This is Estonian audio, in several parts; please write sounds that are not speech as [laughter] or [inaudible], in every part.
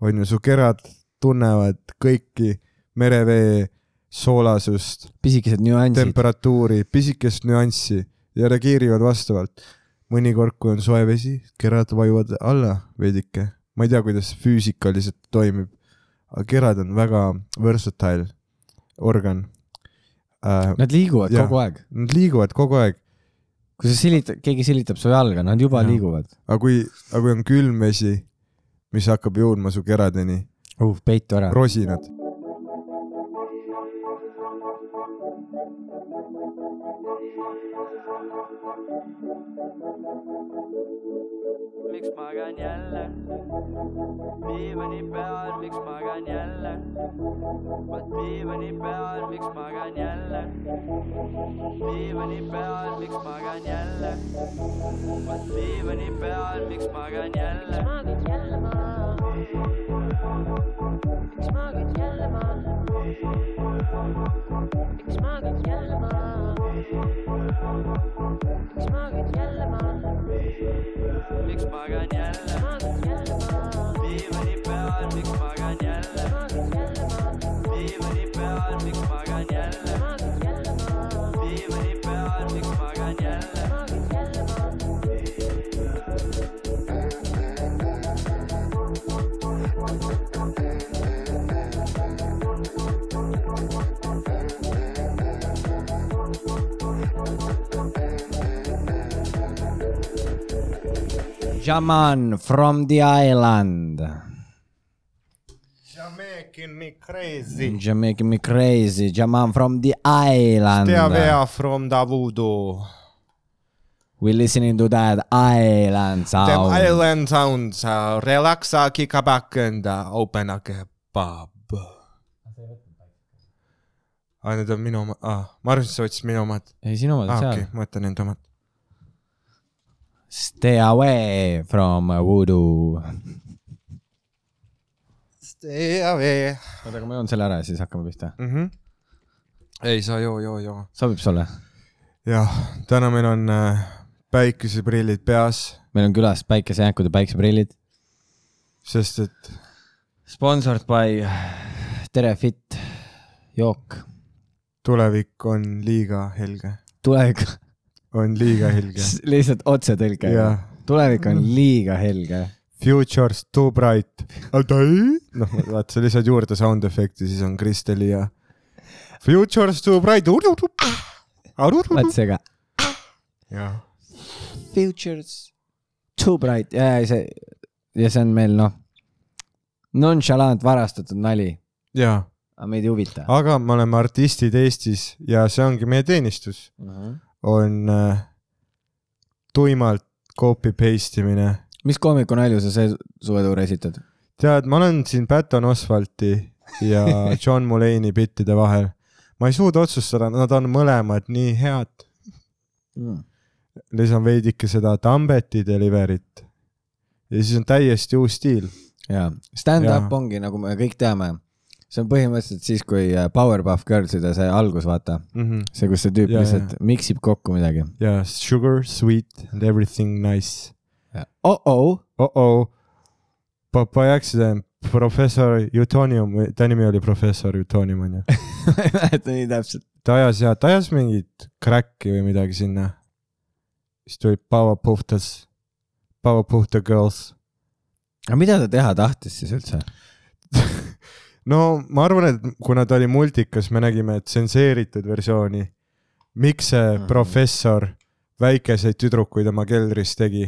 on ju, su kerad tunnevad kõiki merevee soolasust, pisikesed nüansid. temperatuuri, pisikest nüanssi ja reageerivad vastavalt. mõnikord, kui on soe vesi, kerad vajuvad alla veidike. ma ei tea, kuidas füüsikaliselt toimib, aga kerad on väga versatile organ äh,. Nad liiguvad Jah. kogu aeg. Nad liiguvad kogu aeg, kui sa silitad, keegi silitab su jalga, nad juba Jah. liiguvad aga kui, aga kui on külm vesi, mis hakkab jõudma su keradeni, uh,. peitu ära. rosinad. miks magan jälle diivani peal, miks magan jälle vot diivani peal, miks magan jälle diivani peal, miks magan jälle vot diivani peal, miks magan jälle magad jälle maha? Miks magad jälle maha? miks magad jälle maha? miks magad jälle maha? miks magan jälle magad jälle maha? diivani peal, miks Shaman from the island. Making me crazy. Making me crazy, Shaman from the island. from the voodoo. We listening to that island Them sound. island sounds uh, relax uh, kick back and uh, open a kebab. aa, need on minu omad ah,, ma arvasin, sa võtsid minu omad. ei, sinu omad on ah,, okei okay., ma võtan enda omad. Stay away from voodoo. Stay away oota, aga ma joon selle ära ja siis hakkame pihta. mm. -hmm. ei, sa joo, joo, joo. sobib sulle? jah, täna meil on äh, päikeseprillid peas, meil on külas päikesejääkud ja päikseprillid. sest et Sponsored by Terefit jook. tulevik on liiga helge, tulevik, on liiga helge. lihtsalt otsetõlge Jah.. tulevik on liiga helge. Future's too bright. noh, vaata, sa lisad juurde sound efekti, siis on Kristeli ja Future's too bright. vaat see ka. jah, Futures too bright ja see ja see on meil noh, nonchalant varastatud nali, jaa, aga meid ei huvita. aga me oleme artistid Eestis ja see ongi meie teenistus, on äh, tuimalt copy paste imine. mis koomiku nalju sa see suvetuur esitad? tead, ma olen siin Patton Oswalti ja [laughs] John Mulaney bittide vahel. ma ei suuda otsustada, nad on mõlemad nii head. lisan veidike seda Tambeti delivery't ja siis on täiesti uus stiil. jaa, stand-up Jaa. ongi, nagu me kõik teame, see on põhimõtteliselt siis, kui äh, Powerpuff Girlside see algus, vaata, Mm -hmm. see, kus see tüüp Jaa, lihtsalt miksib kokku midagi. ja sugar, sweet and everything nice. oh-oh, oh-oh, by accident, professor Utonium, ta nimi oli professor Utonium onju. [laughs] ma ei mäleta nii täpselt. ta ajas ja ta ajas mingit crack'i või midagi sinna. siis tuli Powerpuff Powerpuff the Girls. aga mida ta teha tahtis siis üldse? No ma arvan, et kuna ta oli multikas, me nägime tsenseeritud versiooni. miks see Mhm. professor väikeseid tüdrukuid oma keldris tegi,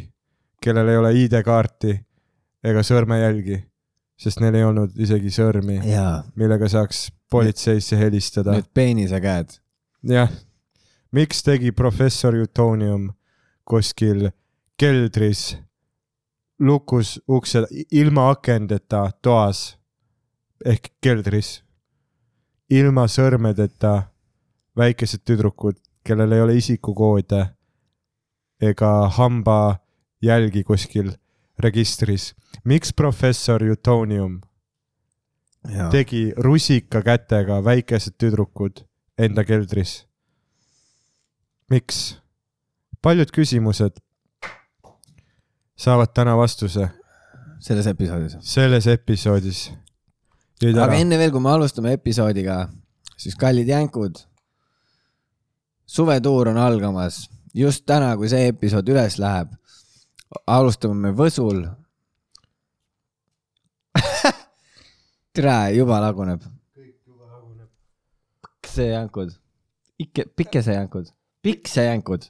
kellel ei ole ID-kaarti ega sõrmejälgi, sest neil ei olnud isegi sõrmi, millega saaks politseisse helistada. need peenise käed. jah, miks tegi professor Utonium kuskil keldris lukus ukse ilma akendeta toas ehk keldris, ilma sõrmedeta väikesed tüdrukud, kellel ei ole isikukoode ega hambajälgi kuskil registris. miks professor Utonium tegi rusika kätega väikesed tüdrukud enda keldris. miks? paljud küsimused saavad täna vastuse. selles episoodis. selles episoodis. Aga ära, enne veel, kui me alustame episoodiga, siis kallid jänkud. suvetuur on algamas, just täna, kui see episood üles läheb, alustame me Võsul. [laughs] tere, juba laguneb. piksejänkud, ikke, pikesejänkud, piksejänkud,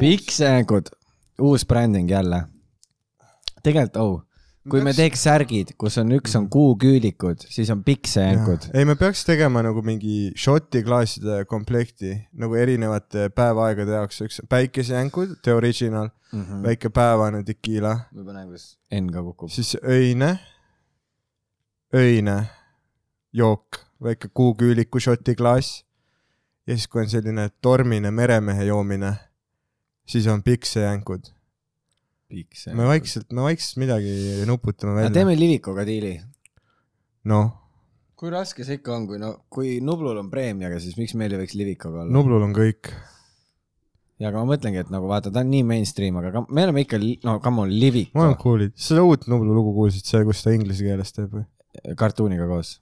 piksejänkud, uus bränding jälle. tegelikult, oh, kui me Peaks- teeks särgid, kus on üks on kuuküülikud, siis on piksejänkud. ei, me peaks tegema nagu mingi šotiklaaside komplekti nagu erinevate päevaaegade jaoks, üks päikesejänkud, The Original, Mhm. väike päevane tekiila, ma juba näen, kuidas Enn ka kukub. siis öine, öine. Jook, väike kuuküüliku šotiklaas ja siis, kui on selline tormine meremehe joomine, siis on piksejänkud. me vaikselt, me vaikselt midagi nuputame välja. teeme Livikuga diili. noh, kui raske see ikka on, kui no, kui Nublul on preemiaga, siis miks meil ei võiks Livikuga olla? Nublul on kõik. ja aga ma mõtlengi, et nagu vaata, ta on nii mainstream, aga me oleme ikka, no come on, Liviko ma olen kuulnud, seda uut Nublu lugu kuulsid, see, kus ta inglise keeles teeb või? kartuuniga koos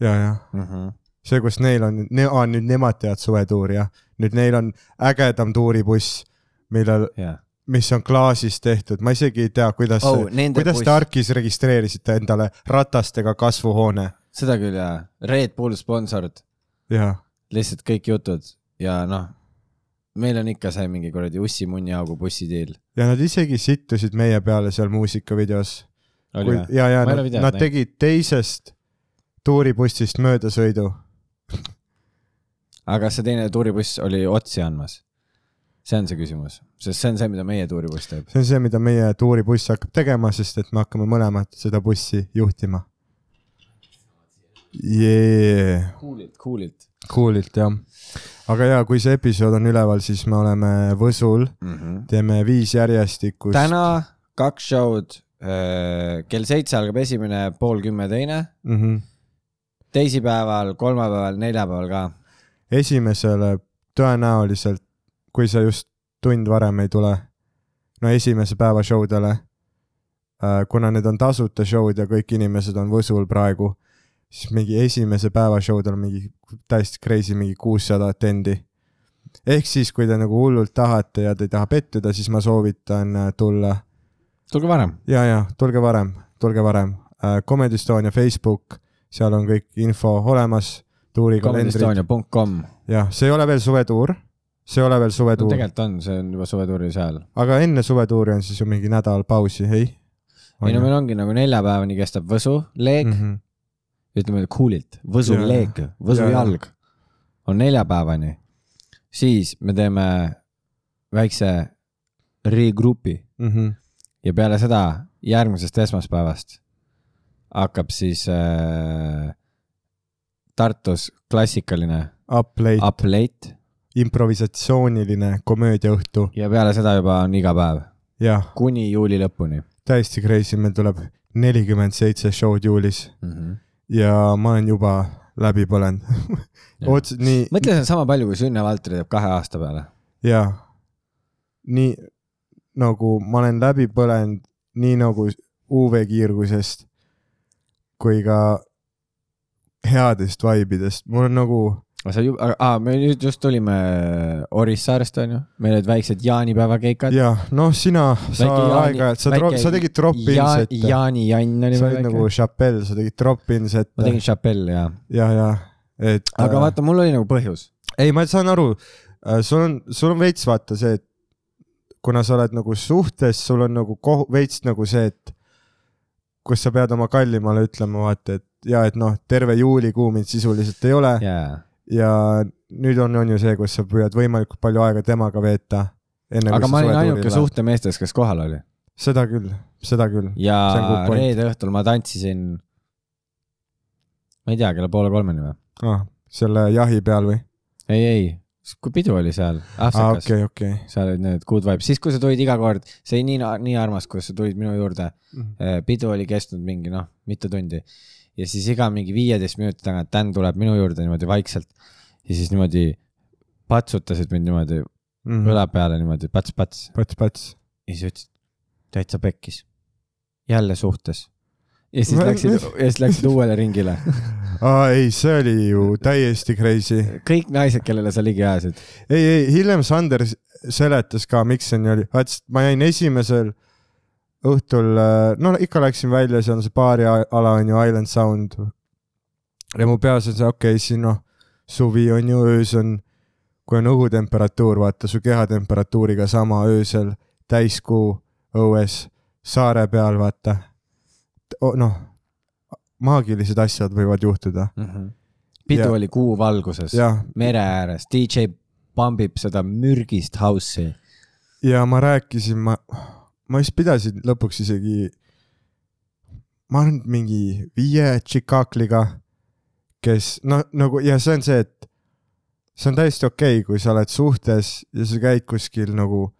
ja, ja mm. -hmm. see, kus neil on ne,, aa nüüd nemad teevad suvetuuri jah, nüüd neil on ägedam tuuribuss, millel, jah, mis on klaasist tehtud, ma isegi ei tea, kuidas Oh, kuidas buss. te Arkis registreerisite endale ratastega kasvuhoone seda küll jaa, Red Bull sponsored, ja lihtsalt kõik jutud ja noh, meil on ikka see mingi kuradi ussi munniaugu bussidiil. ja nad isegi sittusid meie peale seal muusikavideos. ja, ja ole nad, videot nad tegid teisest tuuribussist möödasõidu. aga see teine tuuribuss oli otsi andmas? See on see küsimus, sest see on see, mida meie tuuribuss teeb. see on see, mida meie tuuribuss hakkab tegema, sest et me hakkame mõlemad seda bussi juhtima. Yeah. Cool'ilt, cool'ilt Cool'ilt jah. aga ja kui see episood on üleval, siis me oleme Võsul, mm. -hmm. teeme viis järjestikust. täna kaks show'd, kell seitse algab esimene, pool kümme teine, mm. -hmm. teisipäeval, kolmapäeval, neljapäeval ka. esimesele tõenäoliselt, kui sa just tund varem ei tule, no esimese päeva show dele, kuna need on tasuta show'd ja kõik inimesed on Võsul praegu, siis mingi esimese päeva show del mingi täiesti crazy, mingi kuussada attendi. ehk siis, kui te nagu hullult tahate ja te ei taha pettuda, siis ma soovitan äh, tulla tulge varem. ja, ja tulge varem, tulge varem. Comedy Estonia Facebook, seal on kõik info olemas, tuurikalendrid, comedystonia.com. jah, see ei ole veel suvetuur, see ei ole veel suvetuur no,, tegelikult on, see on juba suvetuuri seal. aga enne suvetuuri on siis ju mingi nädal pausi, ei? ei no meil ongi nagu neljapäevani kestab Võsu leeg mm, mm. -hmm. ütleme cool'ilt, Võsu Jaa. leeg, Võsu jaa. jalg on neljapäevani. siis me teeme väikse regroupi Mm -hmm. ja peale seda järgmisest esmaspäevast hakkab siis äh, Tartus klassikaline Up late Up Late improvisatsiooniline komöödiaõhtu, ja peale seda juba on iga päev kuni juuli lõpuni täiesti crazy, meil tuleb nelikümmend seitse show'd juulis mm. -hmm. ja ma olen juba läbi põlenud. [laughs] ots-, nii, mõtle, see on sama palju, kui Sünne Valtri teeb kahe aasta peale. jaa, nii nagu ma olen läbi põlenud, nii nagu UV kiirgusest kui ka headest vaibidest, mul on nagu, sa ju, aa, me nüüd just tulime Orissaarest onju, meil olid väiksed jaanipäeva keikad. ja noh, sina, sa aeg-ajalt, sa sa tegid drop-in ja, set'e, Jaani Jann oli sa olid nagu. Chappelle, sa tegid drop-in ma set'e tegin Chappelle ja, ja, ja et. aga vaata, mul oli nagu põhjus. ei, ma saan aru, sul on, sul on veits vaata see, et kuna sa oled nagu suhtes, sul on nagu kohu-, veits nagu see, et kus sa pead oma kallimale ütlema, vaata, et ja et noh, terve juulikuu mind sisuliselt ei ole jaa. Ja nüüd on, on ju see, kus sa püüad võimalikult palju aega temaga veeta. aga ma olin ainuke. suhtemeestest, kes kohal oli seda küll, seda küll. ja reede õhtul ma tantsisin. ma ei tea, kella poole kolmeni või? ah,. selle jahi peal või? ei, ei, kui pidu oli seal, aa, Aafrikas okei, okei. seal olid need good vibes, siis kui sa tulid iga kord, see oli nii, nii armas, kuidas sa tulid minu juurde. pidu oli kestnud mingi noh, mitu tundi ja siis iga mingi viieteist minuti tagant Dan tuleb minu juurde niimoodi vaikselt ja siis niimoodi patsutasid mind niimoodi õla peale niimoodi pats-pats pats, pats. ja siis ütlesid täitsa pekkis. jälle suhtes. ja siis läksid, ja siis läksid uuele ringile. [laughs] aa ei, see oli ju täiesti crazy. kõik naised, kellele sa ligi ajasid. ei, ei hiljem Sander seletas ka, miks see nii oli, vaat ma jäin esimesel õhtul, no ikka läksin välja, seal on see baariala on ju Island Sound. ja mu peas on see, okei okay,, siin noh, suvi on ju, öös on, kui on õhutemperatuur, vaata su kehatemperatuuriga sama öösel, täiskuu õues, saare peal, vaata. noh, maagilised asjad võivad juhtuda. pidu Ja- oli kuu valguses, mere ääres, DJ pambib seda mürgist house'i. ja ma rääkisin, ma, ma vist pidasin lõpuks isegi, ma arvan, mingi viie tšikakliga, kes no nagu ja see on see, et see on täiesti okei okay,, kui sa oled suhtes ja sa käid kuskil nagu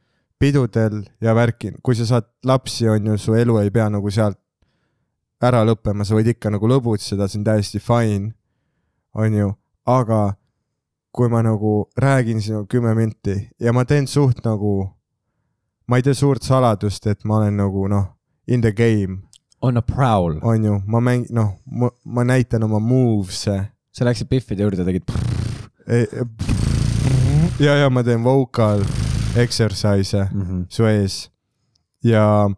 pidudel ja värki, kui sa saad lapsi, on ju, su elu ei pea nagu sealt ära lõppema, sa võid ikka nagu lõbutseda, see on täiesti fine, on ju, aga kui ma nagu räägin sinuga kümme minti ja ma teen suht nagu, ma ei tee suurt saladust, et ma olen nagu noh, in the game, On a prowl. on ju, ma mäng-, noh, ma, näitan oma moves'e. sa läksid Biffide juurde, tegid. ja, ja ma teen vocal exercise'e Mhm. su ees ja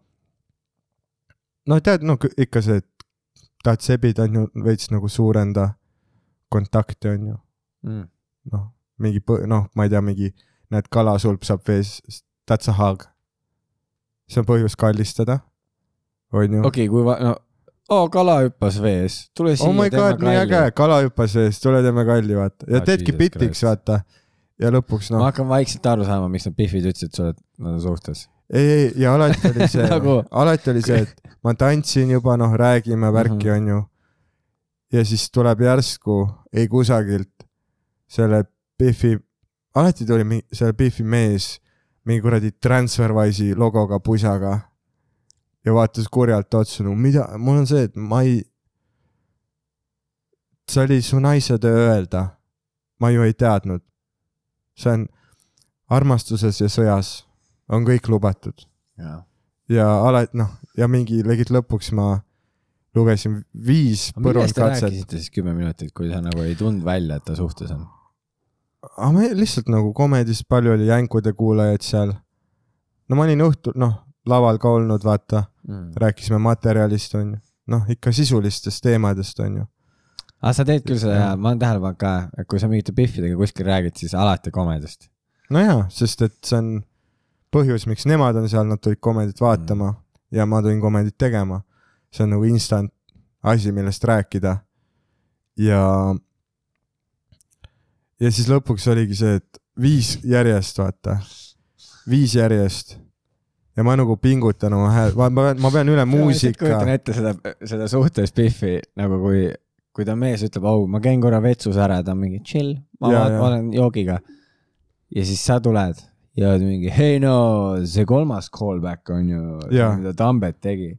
no tead, no ikka see, et tahad sebida, on ju veits nagu suurenda kontakti, on ju, Mm. noh, mingi, noh, ma ei tea, mingi, näed, kalasulp saab vees, that's a hug. See on põhjus kallistada, on ju. okei, kui va-, no, oo, kala hüppas vees, tule siia. oh my god, nii äge, kala hüppas vees, tule teeme kalli, vaata. ja Oh, teedki Christ. vaata. ja lõpuks ma noh, hakkan vaikselt aru saama, miks need Biffid ütlesid et nad on suhtes. ei, ei ja alati oli see [laughs] Nagu- alati oli see, et ma tantsin juba, noh, räägime värki, Mhm. on ju. ja siis tuleb järsku, ei kusagilt selle Biffi, alati tuli selle Biffi mees mingi kuradi Transferwise'i logoga pusaga ja vaatas kurjalt otsa, no mida, mul on see, et ma ei, see oli su naise töö öelda. ma ju ei teadnud. see on armastuses ja sõjas on kõik lubatud ja alati noh, ja mingi legit lõpuks ma lugesin viis millest te põrundkatset. rääkisite siis kümme minutit, kui sa nagu ei tundnud välja, et ta suhtes on? Aga me lihtsalt nagu komedis palju oli jänkude kuulajaid seal. no ma olin õhtul noh, laval ka olnud, vaata, Mm. rääkisime materjalist onju, noh ikka sisulistest teemadest onju. aga sa teed küll seda ja ma olen tähele pannud ka, et kui sa mingite Biffidega kuskil räägid, siis alati komedist. nojaa, sest et see on põhjus, miks nemad on seal, nad tulid komedit vaatama mm. ja ma tulin komedit tegema. see on nagu instant asi, millest rääkida. ja, ja siis lõpuks oligi see, et viis järjest, vaata, viis järjest. ja ma nagu pingutan oma hääl, ma pean, ma pean üle muusika kujutan. ette seda, seda suhtes Biffi nagu kui, kui ta mees ütleb, au, ma käin korra vetsus ära, ta on mingi chill, ma Ja, ja, ja. olen joogiga. ja siis sa tuled ja oled mingi, hei no see kolmas callback on ju, mida Tambet tegi.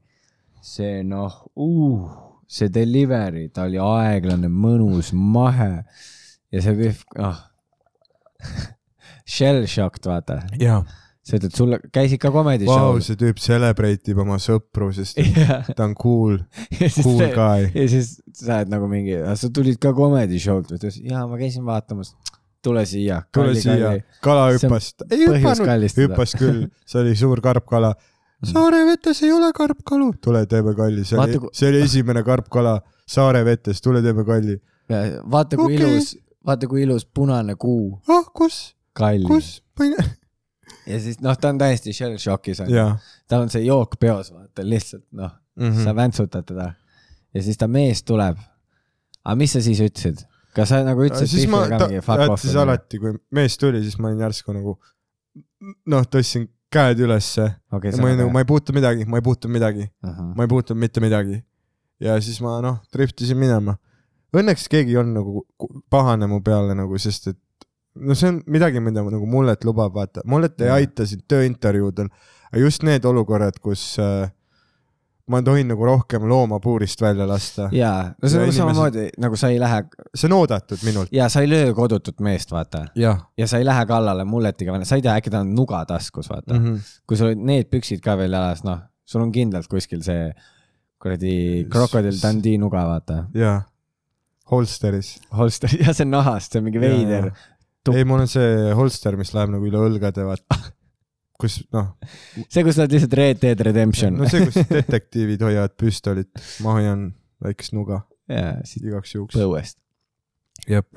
see noh uh,, see delivery, ta oli aeglane, mõnus, mahe ja see Biff, noh. Shell shocked, vaata, sa ütled sulle, käisid ka comedy vau, show'l. see tüüp celebrate ib oma sõpru, sest [laughs] ja ta on cool, [laughs] cool ta- guy. ja siis sa oled nagu mingi, sa tulid ka comedy show'lt või ta ütles, jaa, ma käisin vaatamas. tule siia. tule siia, kala hüppas, ei hüpanud, hüppas küll, see oli suur karpkala. saare vetes ei ole karpkalu, tule teeme kalli, see oli see oli esimene karpkala saare vetes, tule teeme kalli. vaata kui okay. ilus, vaata kui ilus punane kuu, ah, kus, kus, ma ei näe. ja siis noh, ta on täiesti shell shock'is on ju. jaa. tal on see jook peos, vaata lihtsalt noh mm, -hmm. sa väntsutad teda. ja siis ta mees tuleb. aga mis sa siis ütlesid? kas sa nagu ütlesid siis ma, fuck off? siis alati, kui mees tuli, siis ma olin järsku nagu noh, tõstsin käed ülesse okay, ma olin nagu, ma ei puutu midagi, ma ei puutu midagi, uh. -huh. ma ei puutunud mitte midagi. ja siis ma noh, driftisin minema. Õnneks keegi ei olnud nagu pahane mu peale nagu, sest et no see on midagi, mida nagu mullet lubab, vaata, mullet ei aita siin tööintervjuudel, just need olukorrad, kus äh, ma tohin nagu rohkem looma puurist välja lasta. jaa, no see on inimesed- samamoodi nagu sa ei lähe see on oodatud minult. ja sa ei löö kodutut meest, vaata. ja sa ei lähe kallale mulletiga, sa ei tea, äkki tal on nuga taskus, vaata mm. mm -hmm. -hmm. kui sul olid need püksid ka veel jalas, noh, sul on kindlalt kuskil see kuradi krokodill Dundee nuga, vaata. holsteris. holster, [laughs] jah, see on nahast, see on mingi veider. Ei, mul on see holster, mis läheb nagu üle õlgade, vaata. kus noh, see, kus nad lihtsalt Red Dead Redemption no see, kus detektiivid hoiavad püstolit, ma hoian väikest nuga igaks juhuks. põuest. jep.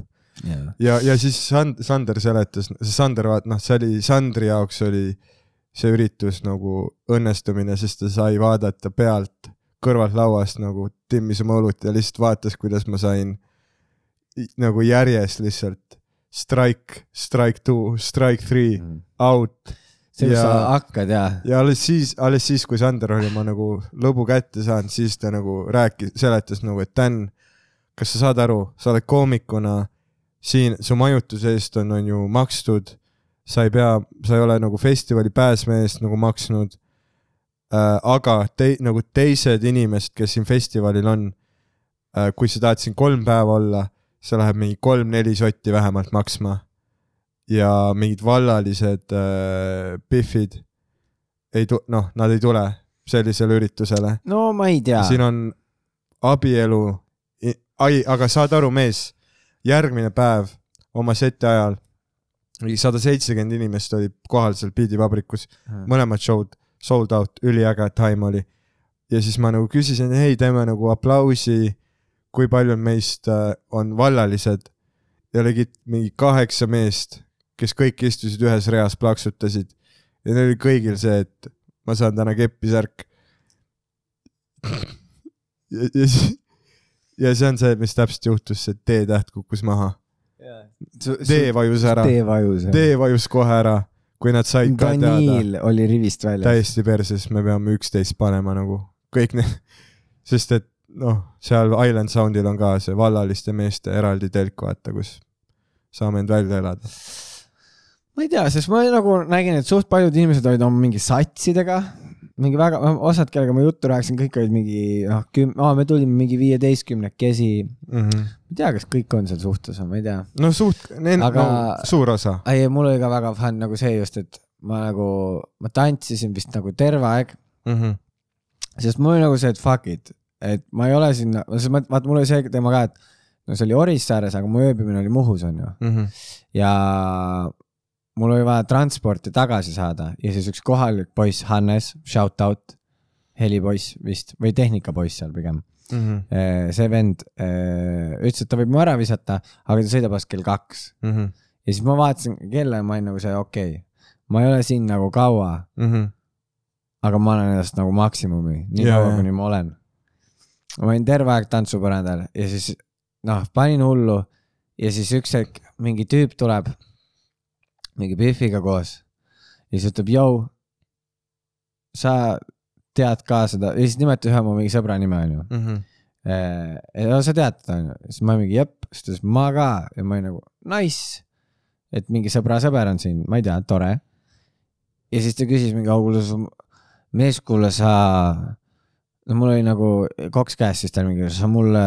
ja, ja siis Sand-, Sander seletas, see Sander, vaat noh, see oli Sandri jaoks oli see üritus nagu õnnestumine, sest ta sai vaadata pealt kõrvalt lauast nagu timmis oma õlut ja lihtsalt vaatas, kuidas ma sain nagu järjest lihtsalt strike, strike two, strike three, out see, Ja- sa hakkad ja ja alles siis, alles siis, kui Sander oli oma nagu lõbu kätte saanud, siis ta nagu rääkis, seletas nagu, et Dan, kas sa saad aru, sa oled koomikuna, siin su majutuse eest on, on ju makstud, sa ei pea, sa ei ole nagu festivali pääsme eest nagu maksnud. Aga te, nagu teised inimesed, kes siin festivalil on äh,, kui sa tahad siin kolm päeva olla, see läheb mingi kolm-neli sotti vähemalt maksma. ja mingid vallalised äh, Biffid ei tu-, noh, nad ei tule sellisele üritusele. no ma ei tea. siin on abielu, ai, aga saad aru, mees, järgmine päev oma seti ajal sada seitsekümmend inimest oli kohal seal biidivabrikus, mõlemad show'd sold out, üliäge time oli. ja siis ma nagu küsisin, hei, teeme nagu aplausi, kui paljud meist äh, on vallalised ja oligi mingi kaheksa meest, kes kõik istusid ühes reas, plaksutasid ja neil oli kõigil see, et ma saan täna keppi särk. ja, ja siis, ja see on see, mis täpselt juhtus, see T-täht kukkus maha, D vajus ära. D vajus kohe ära, kui nad said ka teada Daniil oli rivist väljas. täiesti perses, me peame üksteist panema nagu kõik need, [laughs] sest et noh, seal Island Soundil on ka see vallaliste meeste eraldi telk, vaata, kus saame end välja elada. ma ei tea, sest ma nagu nägin, et suht paljud inimesed olid oma mingi satsidega, mingi väga, osad, kellega ma juttu rääkisin, kõik olid mingi noh, küm-, aa, me tulime mingi viieteistkümnekesi. Mm -hmm. ma ei tea, kas kõik on seal suhtes, ma ei tea. no suht, Aga- no, suur osa. ei, mul oli ka väga fun nagu see just, et ma nagu, ma tantsisin vist nagu terve aeg, Mm -hmm. sest mul oli nagu see, et fuck it, et ma ei ole sinna, vaata mul oli see teema ka, et no see oli Orissaares, aga mu ööbimine oli Muhus, onju. Mm -hmm. ja mul oli vaja transporti tagasi saada ja siis üks kohalik poiss, Hannes, shout out, helipoiss vist või tehnikapoiss seal pigem. Mm -hmm. see vend eh, ütles, et ta võib mu ära visata, aga ta sõidab alles kell kaks Mm -hmm. ja siis ma vaatasin kella ja ma olin nagu see okei okay., ma ei ole siin nagu kaua, Mm -hmm. aga ma annan endast nagu maksimumi, nii kaua kuni ma olen. ma olin terve aeg tantsupõrandal ja siis noh, panin hullu ja siis üks hetk mingi tüüp tuleb mingi Biffiga koos ja siis ütleb, jõu, sa tead ka seda ja siis nimetas ühe mu mingi sõbra nime onju. Mm -hmm. ja sa tead teda onju, siis ma mingi jep, siis ta ütles ma ka ja ma olin nagu nice. et mingi sõbra sõber on siin, ma ei tea, tore. ja siis ta küsis mingi, au kuule mees, kuule sa, no mul oli nagu koks käes, siis ta mingi, sa mulle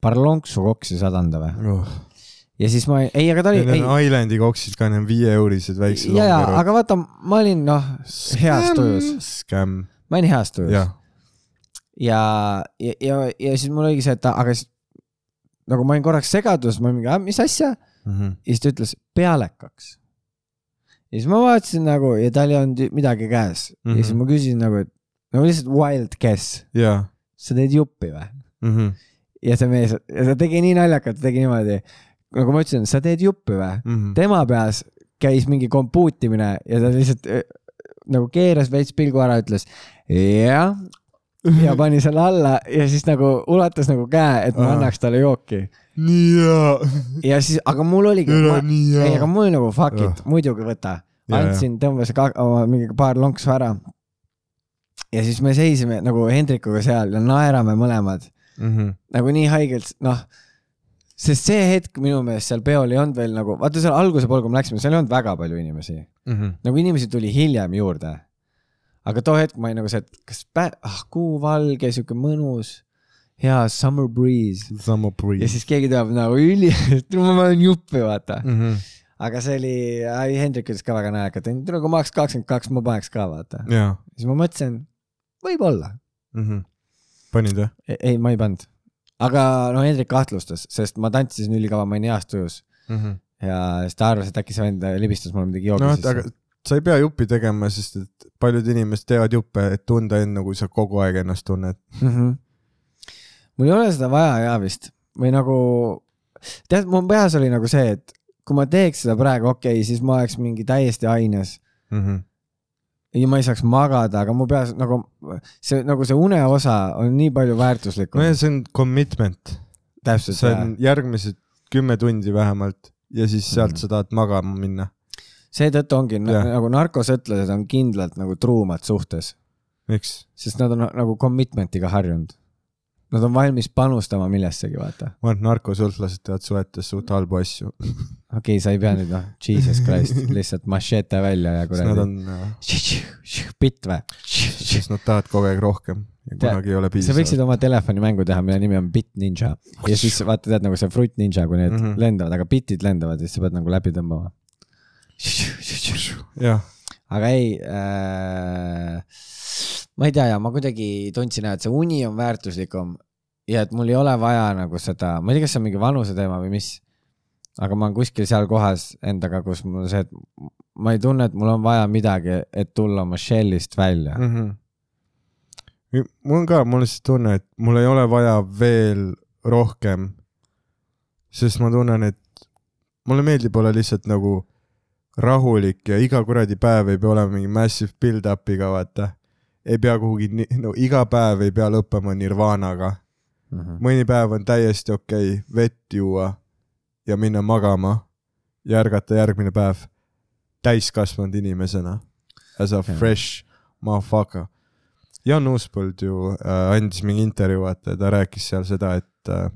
parlonksu koksi saad anda või? Oh. Ja siis ma, ei, aga ta oli, Need ei on, Islandi koksid ka, need on viieeurised väiksed. ja, ja, aga vaata, ma olin noh, heas tujus, ma olin heas tujus. jah. ja, ja, ja, ja siis mul oligi see, et aga siis nagu ma olin korraks segaduses, ma mingi, mis asja, Mhm. ja siis ta ütles pealekaks. ja siis ma vaatasin nagu ja tal ei olnud midagi käes mm -hmm. ja siis Mhm. ma küsisin nagu, et no lihtsalt wild guess, jaa. sa teed juppi või? Mhm. ja see mees, ja ta tegi nii naljakalt, ta tegi niimoodi, nagu ma ütlesin, sa teed juppi või? Mhm. tema peas käis mingi kompuutimine ja ta lihtsalt äh, nagu keeras veits pilgu ära, ütles jah, ja [laughs] pani selle alla ja siis nagu ulatas nagu käe, et ma annaks talle jooki. nii hea. ja siis, aga mul oligi, ei, aga mul nagu fuck it muidugi võta. Andsin, tõmbasin ka mingi paar lonksu ära. ja siis me seisime nagu Hendrikuga seal ja naerame mõlemad Mhm. nagu nii haigelt, noh. Sest see hetk minu meelest seal peol ei olnud veel nagu, vaata seal alguse pool, kui me läksime, seal ei olnud väga palju inimesi. Mhm. nagu inimesi tuli hiljem juurde. aga too hetk ma olin nagu see, et kas pä-, ah kuu valge, sihuke mõnus, hea summer breeze. ja breeze. siis keegi tuleb nagu üli, [laughs] ma panen juppi, vaata. Mhm. aga see oli, Hendrik ütles ka väga naljakalt, et tule, kui ma oleks kakskümmend kaks, ma paneks ka, vaata. jaa. siis ma mõtlesin, võib-olla. mm. -hmm. panid või? ei, ma ei pannud. Aga no Hendrik kahtlustas, sest ma tantsisin ülikava, ma olin heas tujus mm. -hmm. ja siis ta arvas, et äkki see vend libistas mulle midagi joogi no sisse aga sa ei pea juppi tegema, sest et paljud inimesed teevad juppe, et tunda end, nagu sa kogu aeg ennast tunned. mm. -hmm. mul ei ole seda vaja ja vist või nagu, tead, mu peas oli nagu see, et kui ma teeks seda praegu, okei okay,, siis ma oleks mingi täiesti aines Mm -hmm. Ja ma ei saaks magada, aga mu peas nagu see, nagu see une osa on nii palju väärtuslikum no ja see on commitment, täpselt see on järgmised kümme tundi vähemalt ja siis sealt Mhm. sa tahad magama minna. seetõttu ongi Jah. nagu narkosõtlased on kindlalt nagu truumad suhtes, miks? sest nad on nagu commitment'iga harjunud. Nad on valmis panustama millessegi, vaata. ma arvan, et narkosõltlased teevad suhetes suht halbu asju. okei okay,, sa ei pea nüüd noh, jesus christ, [laughs] lihtsalt machete välja ja sest nad kuradi. on, bitt või? sest nad tahavad kogu aeg rohkem ja kunagi ei ole sa võiksid piisavalt. oma telefonimängu teha, mille nimi on Bit Ninja ja siis vaata, tead nagu see Fruit Ninja, kui need mm. -hmm. lendavad, aga bitid lendavad ja siis sa pead nagu läbi tõmbama. jah, aga ei äh,, ma ei tea ja ma kuidagi tundsin, et see uni on väärtuslikum ja et mul ei ole vaja nagu seda, ma ei tea, kas see on mingi vanuse teema või mis. aga ma olen kuskil seal kohas endaga, kus mul on see, et ma ei tunne, et mul on vaja midagi, et tulla oma shell'ist välja mm. mm. -hmm. mul on ka, mul on see tunne, et mul ei ole vaja veel rohkem. sest ma tunnen, et mulle meeldib olla lihtsalt nagu rahulik ja iga kuradi päev ei pea olema mingi massive build-up'iga, vaata. Ei pea kuhugi, no iga päev ei pea lõppema nirvanaga. -hmm. mõni päev on täiesti okei okay, vett juua ja minna magama ja ärgata järgmine päev täiskasvanud inimesena as a Jah. fresh motherfucker. Jan Uuspõld ju äh, andis mingi intervjuu, vaata ja ta rääkis seal seda, et äh,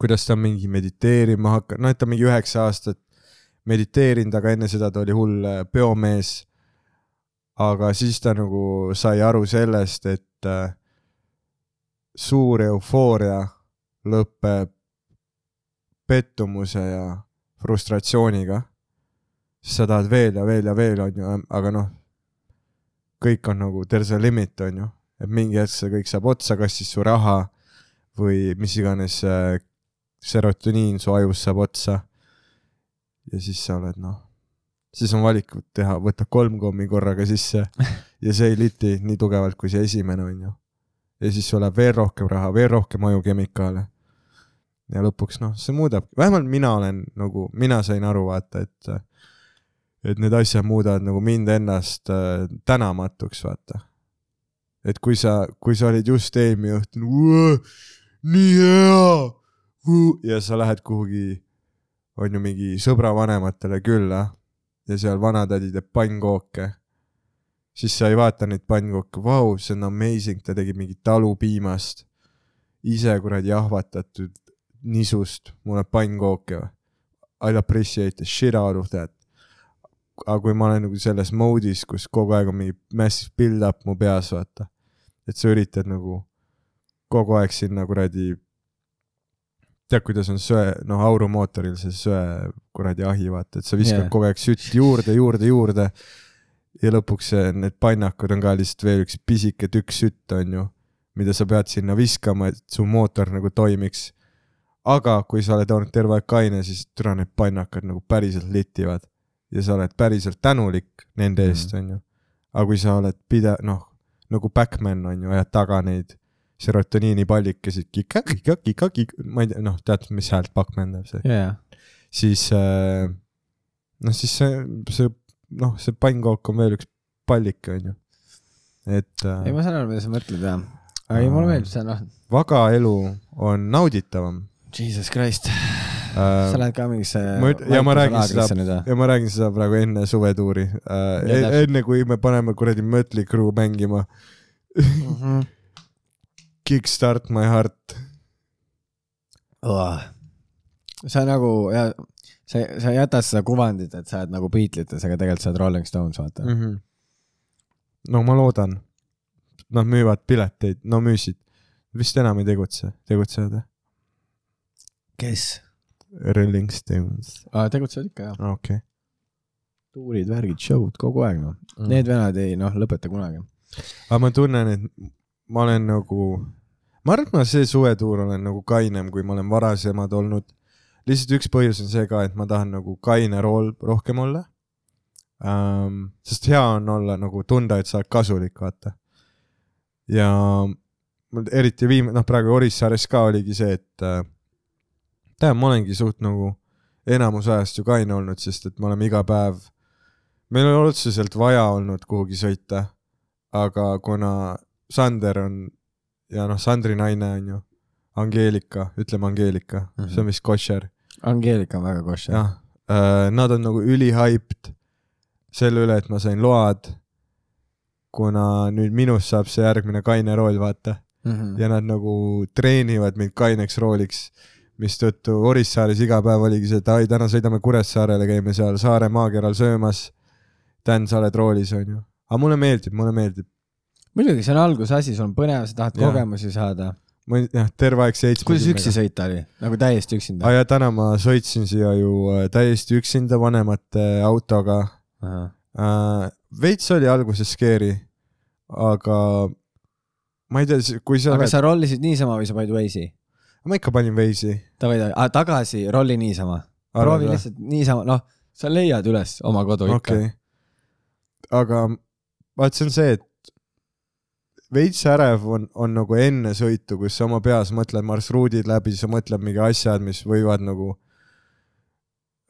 kuidas ta mingi mediteerima hakanud, noh, et ta mingi üheksa aastat mediteerinud, aga enne seda ta oli hull äh, peomees. Aga siis ta nagu sai aru sellest, et äh, suur eufooria lõpeb pettumuse ja frustratsiooniga. sa tahad veel ja veel ja veel, onju, aga noh, kõik on nagu there's a limit, onju, et mingi hetk see kõik saab otsa, kas siis su raha või mis iganes äh, serotoniin su ajus saab otsa. ja siis sa oled noh, siis on valikud teha, võtta kolm kommi korraga sisse [laughs] ja see ei liti nii tugevalt kui see esimene, onju ja siis sul läheb veel rohkem raha, veel rohkem ajukemikaale. ja lõpuks noh, see muudab, vähemalt mina olen nagu, mina sain aru, vaata, et et need asjad muudavad nagu mind ennast äh, tänamatuks, vaata. et kui sa, kui sa olid just eelmine õhtu nagu nii hea ja sa lähed kuhugi, on ju mingi sõbra vanematele külla ja seal vanatädi teeb pannkooke siis sa ei vaata neid pannkooke, vau, see on amazing, ta tegi mingit talupiimast, ise kuradi jahvatatud nisust mulle pannkooke. I appreciate the shit out of that. aga kui ma olen nagu selles mode'is, kus kogu aeg on mingi massive build-up mu peas, vaata, et sa üritad nagu kogu aeg sinna kuradi, tead, kuidas on söe, noh, aurumootoril see söe kuradi ahi, vaata, et sa viskad yeah. kogu aeg sütt juurde, juurde, juurde ja lõpuks see- need pannakud on ka lihtsalt veel üks pisike tükk sütt, onju, mida sa pead sinna viskama, et su mootor nagu toimiks. aga kui sa oled olnud terve aeg kaine, siis türa need pannakad nagu päriselt litivad ja sa oled päriselt tänulik nende eest, onju. aga kui sa oled pide-, noh, nagu Backman onju, ajad taga neid serotoniini pallikesi, kika, kika, kika, kika, ma ei tea, noh, tead, mis häält Backman teeb see, ja, siis äh, noh, siis see, see noh, see pannkook on veel üks pallik, onju. et ei äh, ma saan aru, mida sa mõtled ja, aga ei mulle meeldib see noh, vaga elu on nauditavam jesus christ, sa äh,. lähed ka mingisse ja ma räägin seda- ja ma räägin seda praegu enne suvetuuri äh,, täpselt. enne kui me paneme kuradi Mötley Crüe mängima Mhm. Kickstart my heart. sa nagu ja sa, sa jätad seda kuvandit, et sa oled nagu Beatletes, aga tegelikult sa oled Rolling Stones, vaata mm.. mm. -hmm. no ma loodan. Nad müüvad pileteid, no müüsid. vist enam ei tegutse, tegutsevad või? kes? Rolling Stones, tegutsevad ikka jah. okei okay.. tuurid, värgid, show'd kogu aeg noh mm.. Need venad ei noh, lõpeta kunagi. aga ma tunnen, et ma olen nagu, ma arvan, et ma see suvetuur olen nagu kainem, kui ma olen varasemad olnud. lihtsalt üks põhjus on see ka, et ma tahan nagu kaine rool rohkem olla ähm,. sest hea on olla nagu tunda, et sa oled kasulik, vaata. ja eriti viim-, noh, praegu Orissaares ka oligi see, et äh, tead, ma olengi suht nagu enamus ajast ju kaine olnud, sest et me oleme iga päev, meil ei ole otseselt vaja olnud kuhugi sõita, aga kuna Sander on ja noh, Sandri naine on ju Angeelika, ütleme Angeelika mm. -hmm. see on vist koššer, Angeelika on väga koššer. jah äh,, nad on nagu ülihyped selle üle, et ma sain load, kuna nüüd minust saab see järgmine kaine roll, vaata Mhm. ja nad nagu treenivad mind kaineks rooliks, mistõttu Orissaares iga päev oligi see, et ai, täna sõidame Kuressaarele, käime seal saare maakeral söömas. Dan, sa oled roolis, onju. aga mulle meeldib, mulle meeldib. muidugi, see on algusasi, sul on põnev, sa tahad Jaa. kogemusi saada. ma jah, terve aeg seitsme. kuidas üksi sõita oli? nagu täiesti üksinda aa? ja täna ma sõitsin siia ju äh, täiesti üksinda vanemate autoga äh,. veits oli alguses scary, aga ma ei tea, kui sa aga oled, sa rollisid niisama või sa panid Waze'i? ma ikka panin veisi. Davai, tagasi rolli niisama. proovi lihtsalt niisama, noh, sa leiad üles oma kodu ikka okei okay.. aga vaat see on see, et veits ärev on, on nagu enne sõitu, kus sa oma peas mõtled marsruudid läbi, sa mõtled mingi asjad, mis võivad nagu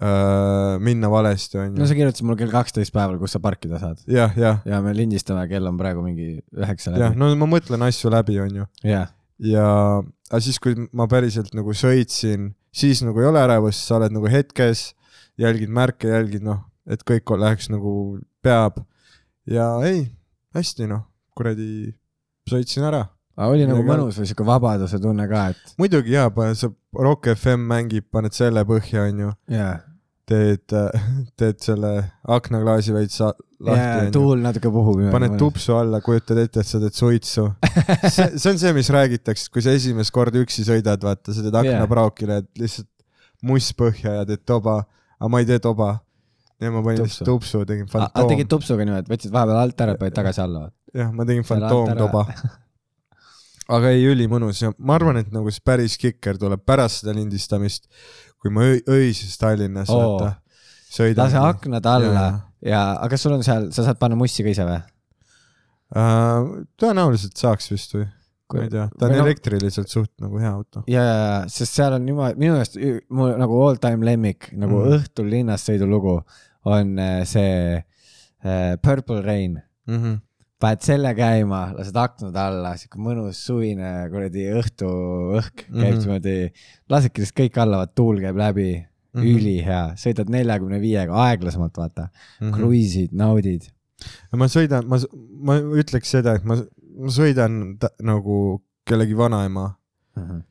äh, minna valesti, no onju. sa kirjutasid mulle kell kaksteist päeval, kus sa parkida saad jah, jah, ja me lindistame, kell on praegu mingi üheksa jah, läbi. no ma mõtlen asju läbi, onju. jah, ja, aga siis, kui ma päriselt nagu sõitsin, siis nagu ei ole ärevust, sa oled nagu hetkes, jälgid märke, jälgid noh, et kõik läheks nagu peab. ja ei, hästi noh, kuradi, sõitsin ära. aga oli nagu mõnus või siuke vabaduse tunne ka, et muidugi jaa, sa Rock FM mängib, paned selle põhja, onju, jaa, teed, [laughs] teed selle aknaklaasi veits lahti, onju. tuul natuke puhub. paned. tupsu alla, kujutad ette, et sa teed suitsu. [laughs] see, see on see, mis räägitakse, kui sa esimest korda üksi sõidad, vaata, sa teed aknapraokile, et lihtsalt muss põhja ja teed toba, aga ma ei tee toba. ja ma panin lihtsalt tupsu, tegin fantoom tegid, tupsuga niimoodi, võtsid vahepeal alt ära, panid tagasi alla? jah, ma tegin fantoomtoba. aga ei, ülimõnus ja ma arvan, et nagu see päris kikker tuleb pärast seda lindistamist, kui ma öises Tallinnas Oo. vaata sõidan. lase aknad alla ja, aga kas sul on seal, sa saad panna mussi ka ise või? uh,. tõenäoliselt saaks vist või, ma ei tea, ta on elektriliselt suht nagu hea auto. ja, ja, ja, sest seal on niimoodi, minu meelest mu nagu all time lemmik nagu mm. õhtul linnas sõidulugu on äh, see äh, Purple Rain. Mm -hmm. Paned selle käima, lased aknad alla, siuke mõnus suvine kuradi õhtuõhk käib mm. -hmm. niimoodi, lasedki lihtsalt kõik alla, tuul käib läbi mm. -hmm. ülihea, sõidad neljakümne viiega aeglasemalt, vaata mm. -hmm. kruiisid, naudid. ma sõidan, ma, ma ütleks seda, et ma, ma sõidan ta, nagu kellegi vanaema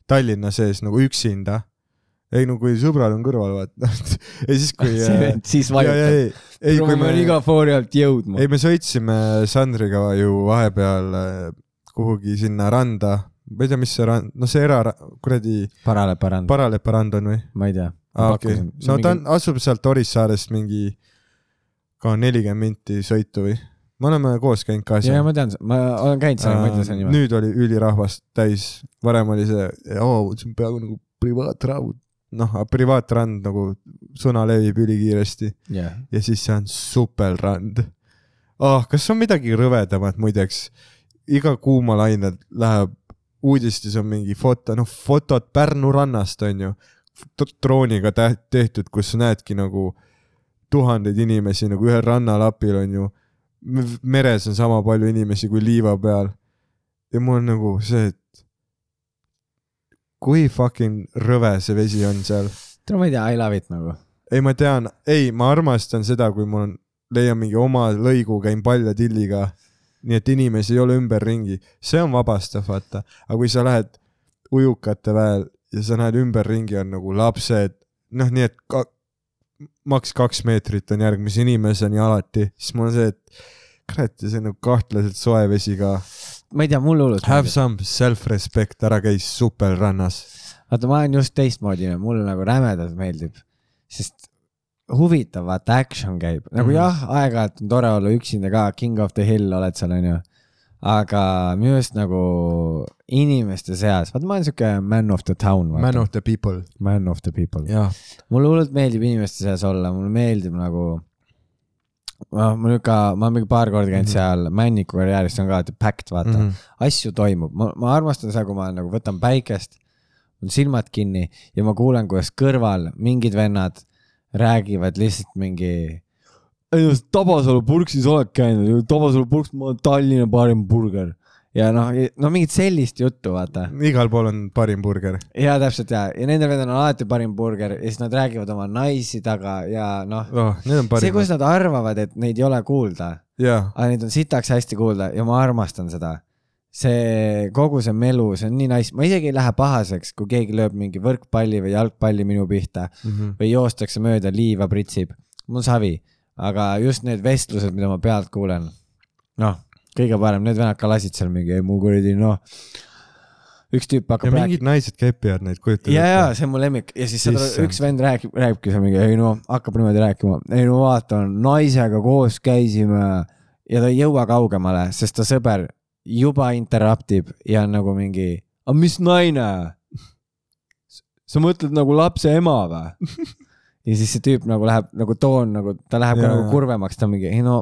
Tallinna sees nagu üksinda. Ei no kui sõbral on kõrval, vaata. ja siis, kui. [laughs] siis ja, ja vajutad. ei, ei kui ma pean me, iga foori alt jõudma ei. me sõitsime Sandriga ju vahepeal äh, kuhugi sinna randa, ma ei tea, mis see rand, no see era, kuradi parale parand, Paralepa rand on või? ma ei tea. aa, okei, no ta on, asub sealt Orissaarest mingi ka nelikümmend minti sõitu või? me oleme koos käinud ka ja, ja ma tean, ma olen käinud seal, ma ei tea selle nime. nüüd oli ülirahvast täis, varem oli see, oo, see on peaaegu nagu privaatraud, noh, privaatrand nagu sõna levib ülikiiresti jah, ja siis see on supelrand oh,. kas on midagi rõvedamat muideks? iga kuumalaine läheb, uudistes on mingi foto, noh, fotod Pärnu rannast on ju, drooniga tehtud, kus näedki nagu tuhandeid inimesi nagu ühel rannalapil on ju. meres on sama palju inimesi kui liiva peal. ja mul on nagu see, et kui fucking rõve see vesi on seal tead, ma ei tea, I love it nagu. ei, ma tean, ei, ma armastan seda, kui mul on, leian mingi oma lõigu, käin paljatilliga. nii et inimesi ei ole ümberringi, see on vabastav, vaata, aga kui sa lähed ujukate väel ja sa näed ümberringi on nagu lapsed, noh, nii et ka, maks kaks meetrit on järgmise inimeseni alati, siis mul on see, et kurat, ja see on nagu kahtlaselt soe vesi ka. Ma ei tea, mulle hullult Have some self-respect, ära käi supelrannas. vaata, ma olen just teistmoodi, mulle nagu rämedalt meeldib, sest huvitav, vaata action käib, nagu mm. jah, aeg-ajalt on tore olla üksinda ka, King of the Hill oled seal onju, aga minu arust nagu inimeste seas, vaata ma olen siuke man of the town, Man of the people. man of the people. mulle hullult meeldib inimeste seas olla, mulle meeldib nagu, noh, mul ikka, ma olen mingi paar korda käinud mm -hmm. seal Männiku karjääris, on ka packed, vaata mm. -hmm. asju toimub, ma, ma armastan seda, kui ma nagu võtan päikest, mul silmad kinni ja ma kuulen, kuidas kõrval mingid vennad räägivad lihtsalt mingi. ei no Tabasalu purksis oled käinud, Tabasalu purks, ma olen Tallinna parim burger ja noh, no mingit sellist juttu, vaata. Igal pool on parim burger. ja täpselt ja, ja nendel vendadel on alati parim burger ja siis nad räägivad oma naisi taga ja noh, oh, see, kus nad arvavad, et neid ei ole kuulda, jaa, aga neid on sitaks hästi kuulda ja ma armastan seda. see kogu see melu, see on nii nice, ma isegi ei lähe pahaseks, kui keegi lööb mingi võrkpalli või jalgpalli minu pihta Mhm. või joostakse mööda, liiva pritsib, mul savi, aga just need vestlused, mida ma pealt kuulen, noh, kõige parem, need vennad ka lasid seal mingi, mu kuradi noh, üks tüüp ja hakkab rääkima mingid naised kepivad neid, kujutad ja, ja see on mu lemmik. Ja siis seda üks vend räägib, räägibki seal mingi, ei no hakkab niimoodi rääkima, ei no vaata, naisega koos käisime ja ta ei jõua kaugemale, sest ta sõber juba interrupt ib ja on nagu mingi, aga mis naine? sa mõtled nagu lapse ema või? [laughs] ja siis see tüüp nagu läheb nagu toon nagu, ta läheb ka Jaa, nagu kurvemaks, ta on mingi, ei no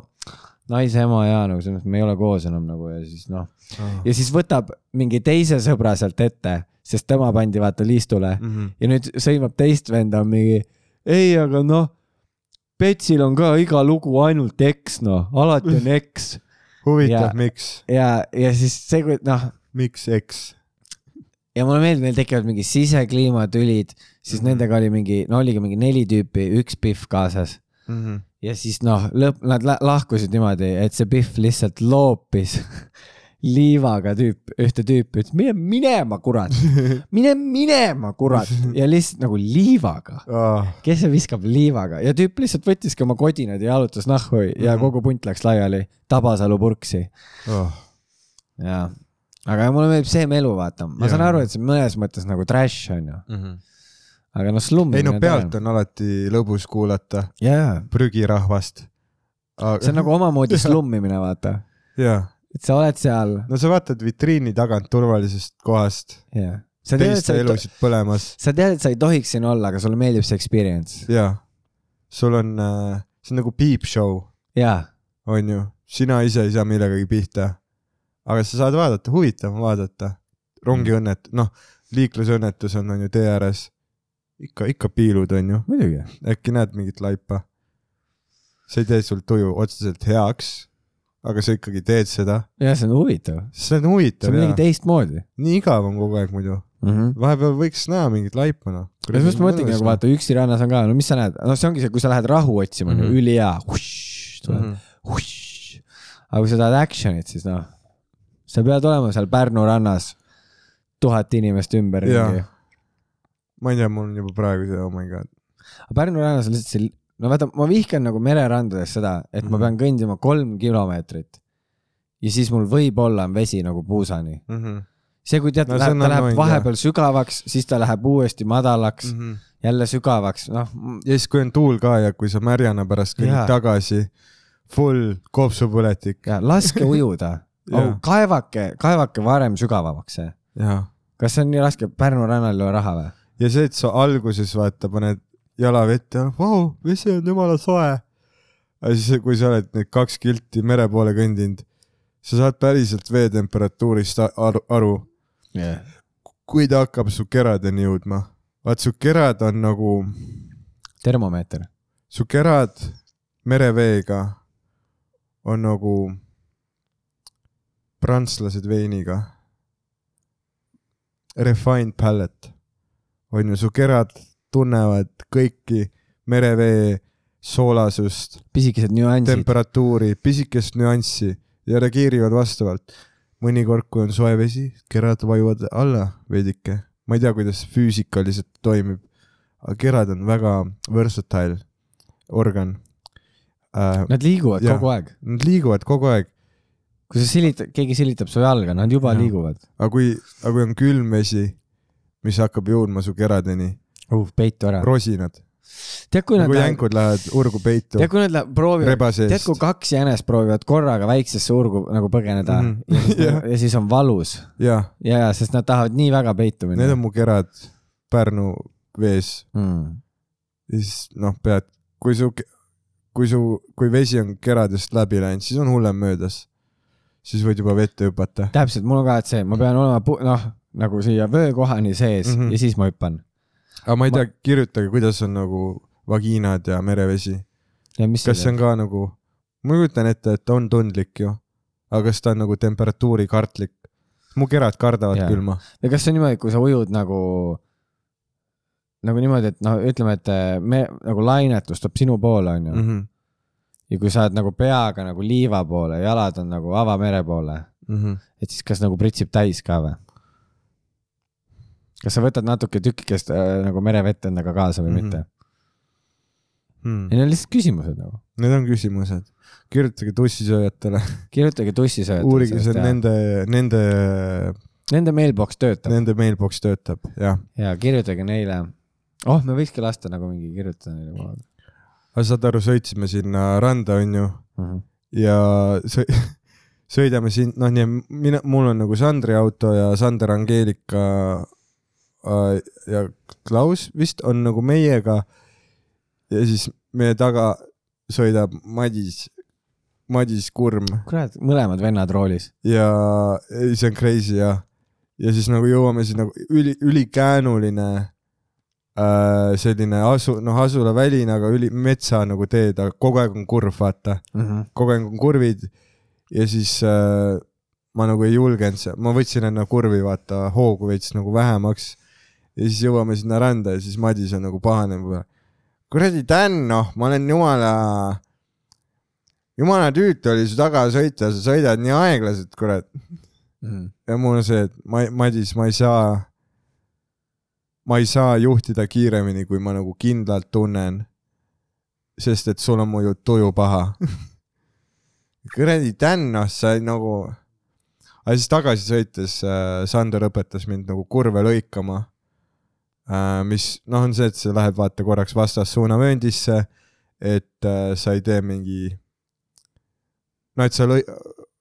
naise ema ja nagu selles mõttes me ei ole koos enam nagu ja siis noh, oh.. ja siis võtab mingi teise sõbra sealt ette, sest tema pandi vaata liistule Mm -hmm. ja nüüd sõimab teist venda mingi, ei, aga noh, Petsil on ka iga lugu ainult eks noh, alati on eks [laughs] huvitav Ja-, miks, ja, ja siis see, kui noh, miks eks? ja mulle meeldib, neil tekivad mingi sisekliimatülid, siis Mhm. nendega oli mingi, no oligi mingi neli tüüpi, üks Pihv kaasas ja siis noh, lõpp, nad lahkusid niimoodi, et see Pihv lihtsalt loopis [laughs] liivaga tüüp, ühte tüüpi, ütles mine minema, kurat, [laughs] mine minema, kurat! Ja lihtsalt nagu liivaga. Oh, kes see viskab liivaga? Ja tüüp lihtsalt võttiski oma kodinad ja jalutas nahku ja Mhm. kogu punt läks laiali Tabasalu purksi. Oh. ja, aga mulle meeldib see melu, vaata, ma Jaa. saan aru, et see mõnes mõttes nagu trash on ju, Mm -hmm. Aga noh, slum. ei no pealt on alati lõbus kuulata jaa, prügirahvast. see on nagu omamoodi [laughs] [laughs] slummimine, vaata, jaa, et sa oled seal no sa vaatad vitriini tagant turvalisest kohast, sa teiste ei to- elusid põlemas sa tead, et sa ei tohiks siin olla, aga sulle meeldib see experience. ja sul on äh,, see on nagu peep show, jaa, on ju, sina ise ei saa millegagi pihta. aga sa saad vaadata, huvitav on vaadata. rongiõnnet, noh, liiklusõnnetus on, on ju tee ääres. ikka, ikka piilud on ju, muidugi. äkki näed mingit laipa. see ei tee sul tuju otseselt heaks, aga sa ikkagi teed seda, jah, see on huvitav, see on see huvitav on midagi teistmoodi nii igav on kogu aeg muidu. mm. -hmm. vahepeal võiks näha mingit laipa noh. ja just ma mõtlengi nagu vaata üksi rannas on ka, no mis sa näed, no see ongi see, kui sa lähed rahu otsima mm. -hmm. ülihea, tuleb -hmm. hušš. aga kui sa tahad action'it, siis noh, sa pead olema seal Pärnu rannas tuhat inimest ümberringi. Ma ei tea, mul on juba praegu see, oh my god. aga Pärnu rannas on lihtsalt see, no vaata, ma vihkan nagu mererandades seda, et ma Mhm. pean kõndima kolm kilomeetrit ja siis mul võib-olla on vesi nagu puusani. Mm -hmm. see, kui tead No ta on läheb vahepeal sügavaks, siis ta läheb uuesti madalaks mm, Mm -hmm. -hmm. jälle sügavaks, noh, ja siis, kui on tuul ka ja kui sa märjana pärast kõnnid tagasi, full kopsupõletik. ja laske [laughs] ujuda oh, kaevake, kaevake varem sügavamaks see. kas see on nii raske, Pärnu rannal ei ole raha või? Ja see, et sa alguses vaata, paned jala vette, vau, vesi on jumala soe. aga siis, kui sa oled need kaks kilti mere poole kõndinud, sa saad päriselt veetemperatuurist aru, aru, Yeah. kui ta hakkab su keradeni jõudma. vaat su kerad on nagu, termomeeter. su kerad mereveega on nagu prantslased veiniga. Refined palate on ju, su kerad tunnevad kõiki merevee soolasust, pisikesed nüansid. temperatuuri, pisikest nüanssi ja reageerivad vastavalt. mõnikord, kui on soe vesi, kerad vajuvad alla veidike. ma ei tea, kuidas füüsikaliselt toimib, aga kerad on väga versatile organ äh,. Nad liiguvad Jaa. kogu aeg. Nad liiguvad kogu aeg, kui sa silitad, keegi silitab su jalga, nad juba Jaa. liiguvad aga kui, aga kui on külm vesi, mis hakkab jõudma su keradeni, uh,. peitu ära. rosinad, tead, kui nad nagu lähevad, jänkud lähevad urgu peitu tead, kui nad lähevad, proovivad, tead, kui kaks jänest proovivad korraga väiksesse urgu nagu põgeneda mm. -hmm. [laughs] ja, siis, ja siis on valus jaa, ja, ja sest nad tahavad nii väga peitu minna need on mu kerad Pärnu vees mm.. ja siis noh, pead, kui su, kui su, kui vesi on keradest läbi läinud, siis on hullem möödas. siis võid juba vette hüpata. täpselt, mul on ka, et see, ma pean olema noh, nagu siia vöökohani sees mm. -hmm. ja siis ma hüppan. aga ma ei tea, kirjutage, kuidas on nagu vagiinad ja merevesi. ja kas see on ka nagu, ma kujutan ette, et on tundlik ju, aga kas ta on nagu temperatuuri kartlik? mu kerad kardavad Jaa. külma. ja kas see on niimoodi, kui sa ujud nagu, nagu niimoodi, et noh, ütleme, et eh, me nagu lainetus tuleb sinu poole, onju. Mhm, ja kui sa oled nagu peaga nagu liiva poole, jalad on nagu avamere poole, mhm. et siis kas nagu pritsib täis ka või? Kas sa võtad natuke tükikest äh, nagu merevett endaga kaasa või mm. -hmm. mitte? Hmm. Need on lihtsalt küsimused nagu. Need on küsimused. kirjutage tussisööjatele, kirjutage tussisööjad. uurige, see on nende, nende, Nende mailbox töötab nende mailbox töötab, jah. ja kirjutage neile. oh, me võikski lasta nagu mingi kirjutada neile kohe aga saad aru, sõitsime sinna randa, onju, mm. -hmm. ja sõi- [laughs] sõidame siin, noh, nii mina, mul on nagu Sandri auto ja Sander Angeelika ja Klaus vist on nagu meiega. ja siis meie taga sõidab Madis, Madis Kurm kurat, mõlemad vennad roolis. ja see on crazy jah. ja siis nagu jõuame siis nagu üli, ülikäänuline äh, selline asu, noh, asulaväline, aga üli metsa nagu teed, aga kogu aeg on kurv, vaata, Mm -hmm. kogu aeg on kurvid ja siis äh, ma nagu ei julgenud, ma võtsin enne kurvi, vaata, hoogu veits nagu vähemaks ja siis jõuame sinna randa ja siis Madis on nagu pahane mu peale. kuradi Dan, noh, ma olen jumala, jumala tüütu oli su taga sõita, sa sõidad nii aeglaselt, kurat. Mm ja mul on see, et ma, Madis, ma ei saa, ma ei saa juhtida kiiremini, kui ma nagu kindlalt tunnen. sest et sul on muidu tuju paha. [laughs] kuradi Dan, noh, sa nagu. aga siis tagasi sõites äh, Sander õpetas mind nagu kurve lõikama. Mis noh, on see, et sa lähed vaata korraks vastassuunavööndisse, et äh, sa ei tee mingi, no et sa lõi-,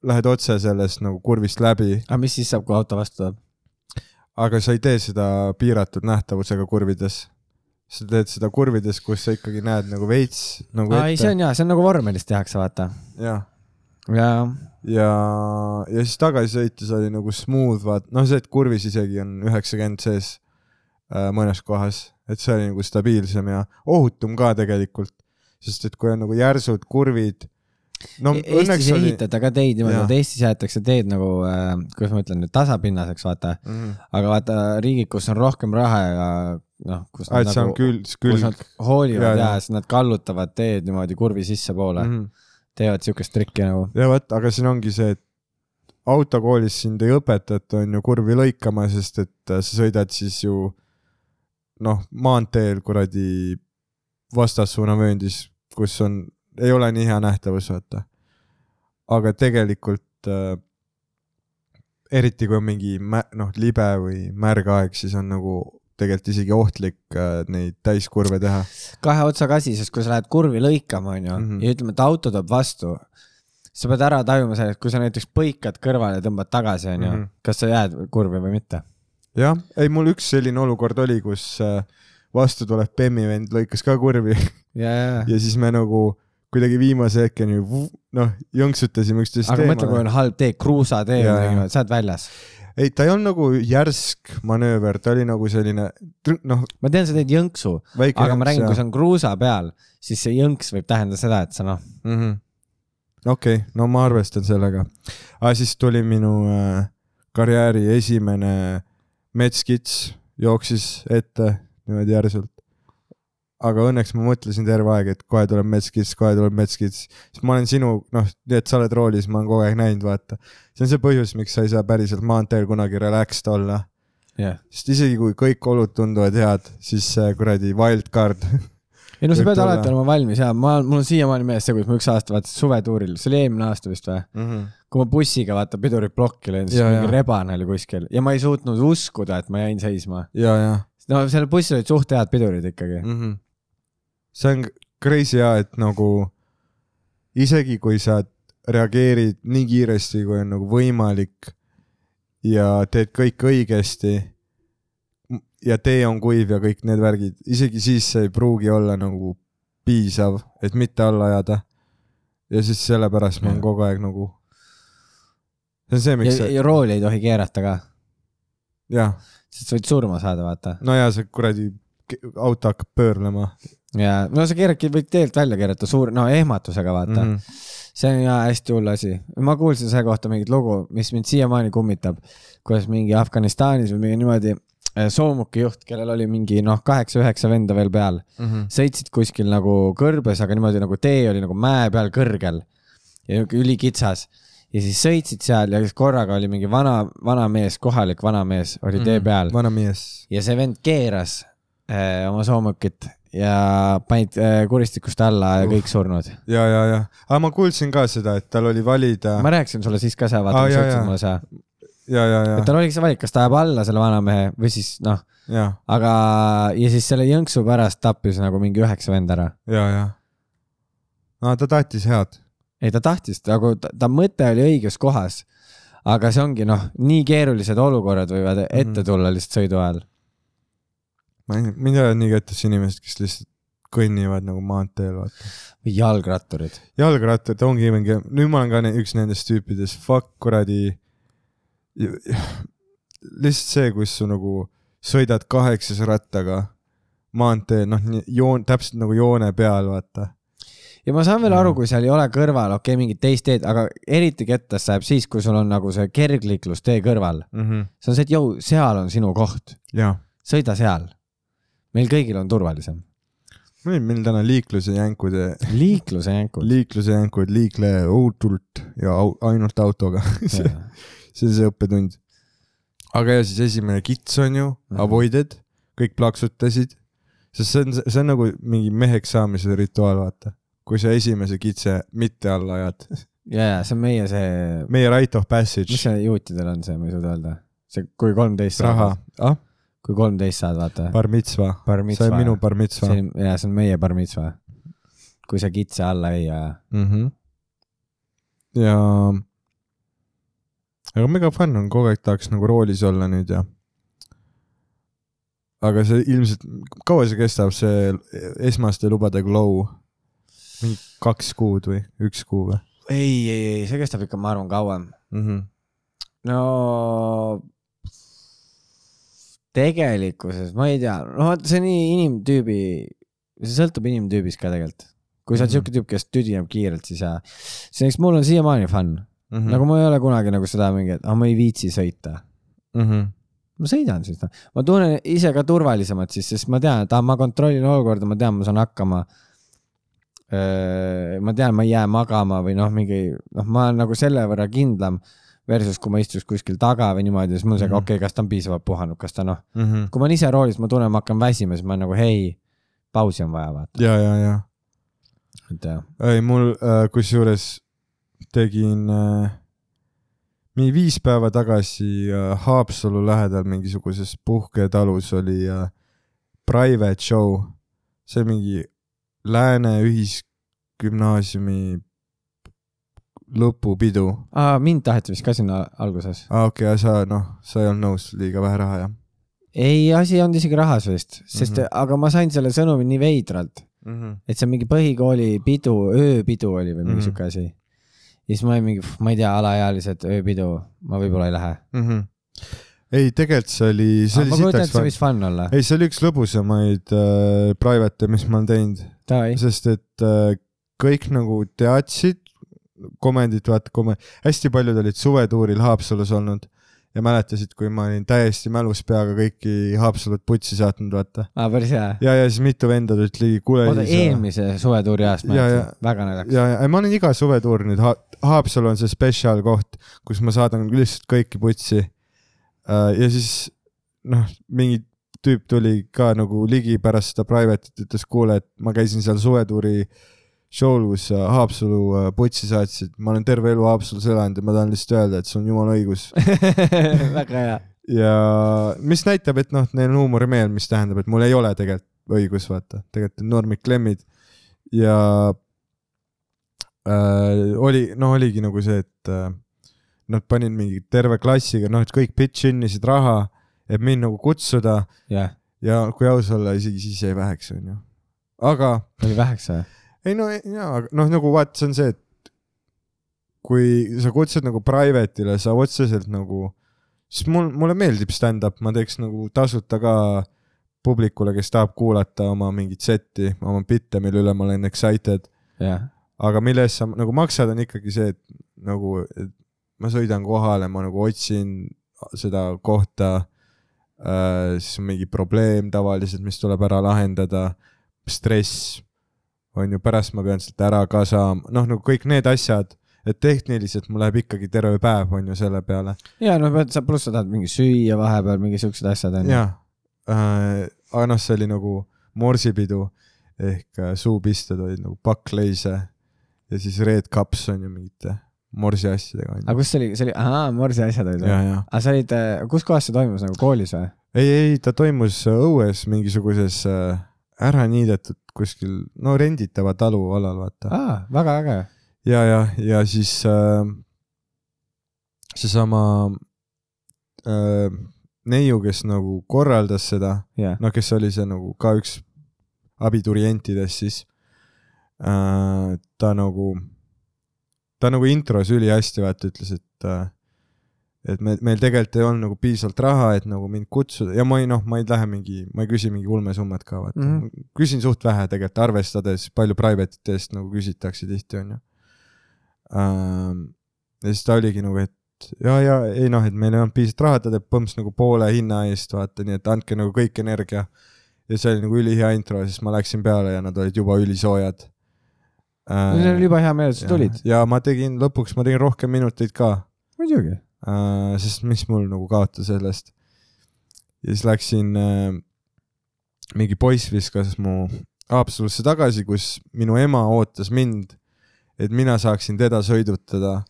lähed otse sellest nagu kurvist läbi, aga mis siis saab, kui auto vastu tuleb? aga sa ei tee seda piiratud nähtavusega kurvides. sa teed seda kurvides, kus sa ikkagi näed nagu veits nagu aa, ei, see ette on jaa, see on nagu vormelis tehakse, vaata. ja, ja, ja, ja siis tagasi sõites oli nagu smooth, vaat noh, see, et kurvis isegi on üheksakümmend sees äh, mõnes kohas, et see oli nagu stabiilsem ja ohutum ka tegelikult, sest et kui on nagu järsud kurvid, no E- Eestis ei oli ehitata ka teid niimoodi, et Eestis jäetakse teed nagu äh,, kuidas ma ütlen nüüd, tasapinnaseks, vaata. Mhm. aga vaata riigid, kus on rohkem raha ja noh, kus nad nagu, kus nad hoolivad ja, jaa. ja siis nad kallutavad teed niimoodi kurvi sissepoole mm. -hmm. teevad siukest trikki nagu. ja vot, aga siin ongi see, et autokoolis sind ei õpetata, on ju kurvi lõikama, sest et äh, sa sõidad siis ju noh, maanteel kuradi vastassuunavööndis, kus on, ei ole nii hea nähtavus, vaata. aga tegelikult äh, eriti kui on mingi noh, libe või märg aeg, siis on nagu tegelikult isegi ohtlik äh, neid täiskurve teha. kahe otsaga asi, sest kui sa lähed kurvi lõikama, onju, Mhm. ja ütleme, et auto tuleb vastu, sa pead ära tajuma selle, et kui sa näiteks põikad kõrvale tõmbad tagasi, onju Mhm., kas sa jääd kurvi või mitte. jah, ei mul üks selline olukord oli, kus äh, vastu tulev Bemmi vend lõikas ka kurvi. Ja, ja, siis me nagu kuidagi viimase hetkeni noh, jõnksutasime üksteist aga mõtle, kui on halb tee, kruusatee Jaa, või niimoodi, sa oled väljas. ei, ta ei olnud nagu järsk manööver, ta oli nagu selline noh, ma tean, sa teed jõnksu, aga ma räägin, kui jõnks see on kruusa peal, siis see jõnks võib tähendada seda, et sa noh, mm -hmm. okei okay,, no ma arvestan sellega. aga siis tuli minu äh, karjääri esimene metskits, jooksis ette niimoodi järsult. aga õnneks ma mõtlesin terve aeg, et kohe tuleb metskits, kohe tuleb metskits, siis ma olen sinu, noh, nii et sa oled roolis, ma olen kogu aeg näinud, vaata. see on see põhjus, miks sa ei saa päriselt maanteel kunagi relaxed olla, jah. sest isegi kui kõik olud tunduvad head, siis see kuradi wildcard [laughs] ei no sa pead alati olema valmis ja ma, mul on siiamaani meeles see, kuidas ma üks aasta vaatasin suvetuuril, see oli eelmine aasta vist või? mm. -hmm. Kui ma bussiga vaata pidurit plokki lõin, siis Jaa, mingi jaa. rebane oli kuskil ja ma ei suutnud uskuda, et ma jäin seisma. ja, ja no sellel bussil olid suht head pidurid ikkagi. mm. -hmm. see on crazy ja, et nagu isegi kui sa reageerid nii kiiresti, kui on nagu võimalik ja teed kõik õigesti ja tee on kuiv ja kõik need värgid, isegi siis see ei pruugi olla nagu piisav, et mitte alla ajada. ja siis sellepärast ma olen kogu aeg nagu, see on see, ja, miks see, ja rooli ei tohi keerata ka, jah, sest sa võid surma saada, vaata. no ja see kuradi auto hakkab pöörlema ja no sa keeradki, võid teelt välja keerata suur, no ehmatusega vaata mm. mm. -hmm. see on jaa hästi hull asi. ma kuulsin selle kohta mingit lugu, mis mind siiamaani kummitab, kuidas mingi Afganistanis või mingi niimoodi äh, soomukijuht, kellel oli mingi noh, kaheksa-üheksa venda veel peal, Mm -hmm. sõitsid kuskil nagu kõrbes, aga niimoodi nagu tee oli nagu mäe peal kõrgel ja niuke ülikitsas ja siis sõitsid seal ja korraga oli mingi vana, vanamees, kohalik vanamees oli tee peal vana mees. ja see vend keeras äh, oma soomukit ja panid äh, kuristikust alla ja Uh. kõik surnud. ja, ja, ja, aga ma kuulsin ka seda, et tal oli valida ma rääkisin sulle siis ka seda, vaata Aa, kui sa ütlesid mulle seda, ja, ja, ja et, tal oligi see valik, kas ta ajab alla selle vanamehe või siis noh, aga ja siis selle jõnksu pärast tappis nagu mingi üheksa venda ära. ja, ja. no ta tahtis head. ei, ta tahtis, nagu ta, ta mõte oli õiges kohas. aga see ongi noh, nii keerulised olukorrad võivad ette Mhm. tulla lihtsalt sõidu ajal. ma ei, mind ole nii kettas inimesed, kes lihtsalt kõnnivad nagu maanteel, vaata. või jalgratturid. jalgrattad ongi mingi, nüüd ma olen ka ne- üks nendest tüüpidest, fuck kuradi. lihtsalt see, kus sa nagu sõidad kaheksase rattaga maanteel, noh, joon, täpselt nagu joone peal, vaata. Ja ma saan veel aru, Mhm. kui seal ei ole kõrval, okei okay,, mingit teist teed, aga eriti kettas läheb siis, kui sul on nagu see kergliiklustee kõrval. mm. -hmm. see on see, et jõu, seal on sinu koht, sõida seal. meil kõigil on turvalisem. meil, meil täna liikluse jänkud ja liikluse jänkud. liikluse jänkud, liikle ohutult ja au, ainult autoga. [laughs] see see on see õppetund. aga ja siis esimene kits on ju Mhm. avoided, kõik plaksutasid, sest see on, see on nagu mingi meheks saamise rituaal, vaata. Kui sa esimese kitse mitte alla ajad. ja, ja see on meie see, meie rite of mis passage, see juutidel on see, ma ei suuda öelda. see, kui kolmteist raha ah, kui kolmteist saad, vaata. bar mitzva, see on. minu bar mitzva jaa, see on meie bar mitzva. kui sa kitse alla ei aja. mm. -hmm. ja, aga mega fun on, kogu aeg tahaks nagu roolis olla nüüd ja. aga see ilmselt, kaua see kestab, see esmaste lubade glow? Kaks kuud või üks kuu või ei, ei, ei, see kestab ikka, ma arvan, kauem. mm? -hmm. no tegelikkuses ma ei tea, no vaata, see nii inimtüübi, see sõltub inimtüübist ka tegelikult. kui sa oled Mhm. siuke tüüp, kes tüdineb kiirelt, siis jaa. selleks mul on siiamaani fun mm, Mm -hmm. nagu ma ei ole kunagi nagu seda mingi, et ah, ma ei viitsi sõita. mm -hmm. ma sõidan siis, noh. ma tunnen ise ka turvalisemalt siis, sest ma tean, et ah, ma kontrollin olukorda, ma tean, ma saan hakkama. Ma tean, ma ei jää magama või noh, mingi noh, ma olen nagu selle võrra kindlam versus kui ma istuks kuskil taga või niimoodi, siis mul on see, okei okay,, kas ta on piisavalt puhanud, kas ta noh, Mm -hmm. kui ma olen ise roolis, ma tunnen, ma hakkan väsima, siis ma nagu hei, pausi on vaja vaata, ja, ja, ja. Et jah. ei, mul äh, kusjuures tegin äh, mingi viis päeva tagasi äh, Haapsalu lähedal mingisuguses puhketalus oli äh, private show, see mingi Lääne Ühisgümnaasiumi lõpupidu aa, mind taheti vist ka sinna alguses. ah,. okei okay,, sa noh, sa ei olnud nõus, liiga vähe raha jah ei, asi ei olnud isegi rahas vist, sest mm. -hmm. aga ma sain selle sõnumi nii veidralt mm? -hmm. et see on mingi põhikooli pidu, ööpidu oli või mingi mm. siuke asi. ja siis ma olin mingi, ma ei tea, alaealised ööpidu, ma võib-olla ei lähe. Mm -hmm. ei, tegelikult see oli, see ma oli sitaks fun. võis fun olla. ei, see oli üks lõbusamaid äh, private'e, mis ma olen teinud, sest et äh, kõik nagu teadsid komendit, vaata kom-, hästi paljud olid suvetuuril Haapsalus olnud ja mäletasid, kui ma olin täiesti mälus peaga kõiki Haapsalut putsi saatnud, vaata. aa päris hea. ja, ja siis mitu venda tulid ligi, kuule. oota, eelmise suvetuuri ajast Ja, mäletan ja., väga naljakas. ja, ja ma olen iga suvetuur nüüd ha, Haapsalu on see spetsial koht, kus ma saadan lihtsalt kõiki putsi. Ja siis noh, mingi tüüp tuli ka nagu ligi pärast seda private'it, ütles, kuule, et ma käisin seal suvetuuri show'l, kus sa Haapsalu äh, putsi saatsid, ma olen terve elu Haapsalus elanud ja ma tahan lihtsalt öelda, et sul on jumala õigus. [laughs] väga hea. ja mis näitab, et noh, neil on huumorimeel, mis tähendab, et mul ei ole tegelikult õigus, vaata, tegelikult on Normik Klemmid ja äh, oli, no oligi nagu see, et äh, nad panid mingi terve klassiga, noh, et kõik pitch in isid raha, et mind nagu kutsuda jah, ja kui aus olla, isegi siis jäi väheks, onju. aga oli väheks või? ei no jaa, aga noh, nagu vaat see on see, et kui sa kutsud nagu private'ile, sa otseselt nagu, siis mul, mulle meeldib stand-up, ma teeks nagu tasuta ka publikule, kes tahab kuulata oma mingit setti, oma bitte, mille üle ma olen excited, jah, aga mille eest sa nagu maksad, on ikkagi see, et nagu et ma sõidan kohale, ma nagu otsin seda kohta äh,, siis on mingi probleem tavaliselt, mis tuleb ära lahendada, stress on ju, pärast ma pean sealt ära ka saama, noh nagu kõik need asjad, et tehniliselt mul läheb ikkagi terve päev on ju selle peale ja no pead sa, pluss sa tahad mingi süüa vahepeal, mingi siuksed asjad onju. jaa äh,, aga noh, see oli nagu morsipidu ehk äh, suupisted olid nagu pakkleise ja siis Red Cups on ju mingite morsi asjadega aga kus see oli, see oli, ahaa, Morsi asjad olid või? aga sa olid, kus kohas see toimus nagu koolis või? ei, ei ta toimus äh, õues mingisuguses äh, ära niidetud kuskil, no renditava talu alal vaata. aa, väga äge. ja, ja, ja siis äh, seesama äh, neiu, kes nagu korraldas seda, jah, no kes oli see nagu ka üks abiturientidest siis äh,, ta nagu, ta nagu intros ülihästi vaata ütles, et äh, et me, meil tegelikult ei olnud nagu piisavalt raha, et nagu mind kutsuda ja ma ei noh, ma ei lähe mingi, ma ei küsi mingi ulmesummat ka vaata mm. -hmm. küsin suht vähe tegelikult, arvestades palju private'ite eest nagu küsitakse tihti onju ähm,. ja siis ta oligi nagu, et ja, ja ei noh, et meil ei olnud piisavalt raha, ta teeb põmps nagu poole hinna eest vaata, nii et andke nagu kõik energia. ja see oli nagu ülihea intro, siis ma läksin peale ja nad olid juba ülisoojad äh, see oli jube hea meel, et sa ja- tulid. ja ma tegin lõpuks, ma tegin rohkem minuteid ka muidugi. äh,, sest mis mul nagu kaota sellest. ja siis läksin äh,, mingi poiss viskas mu Haapsalusse tagasi, kus minu ema ootas mind, et mina saaksin teda sõidutada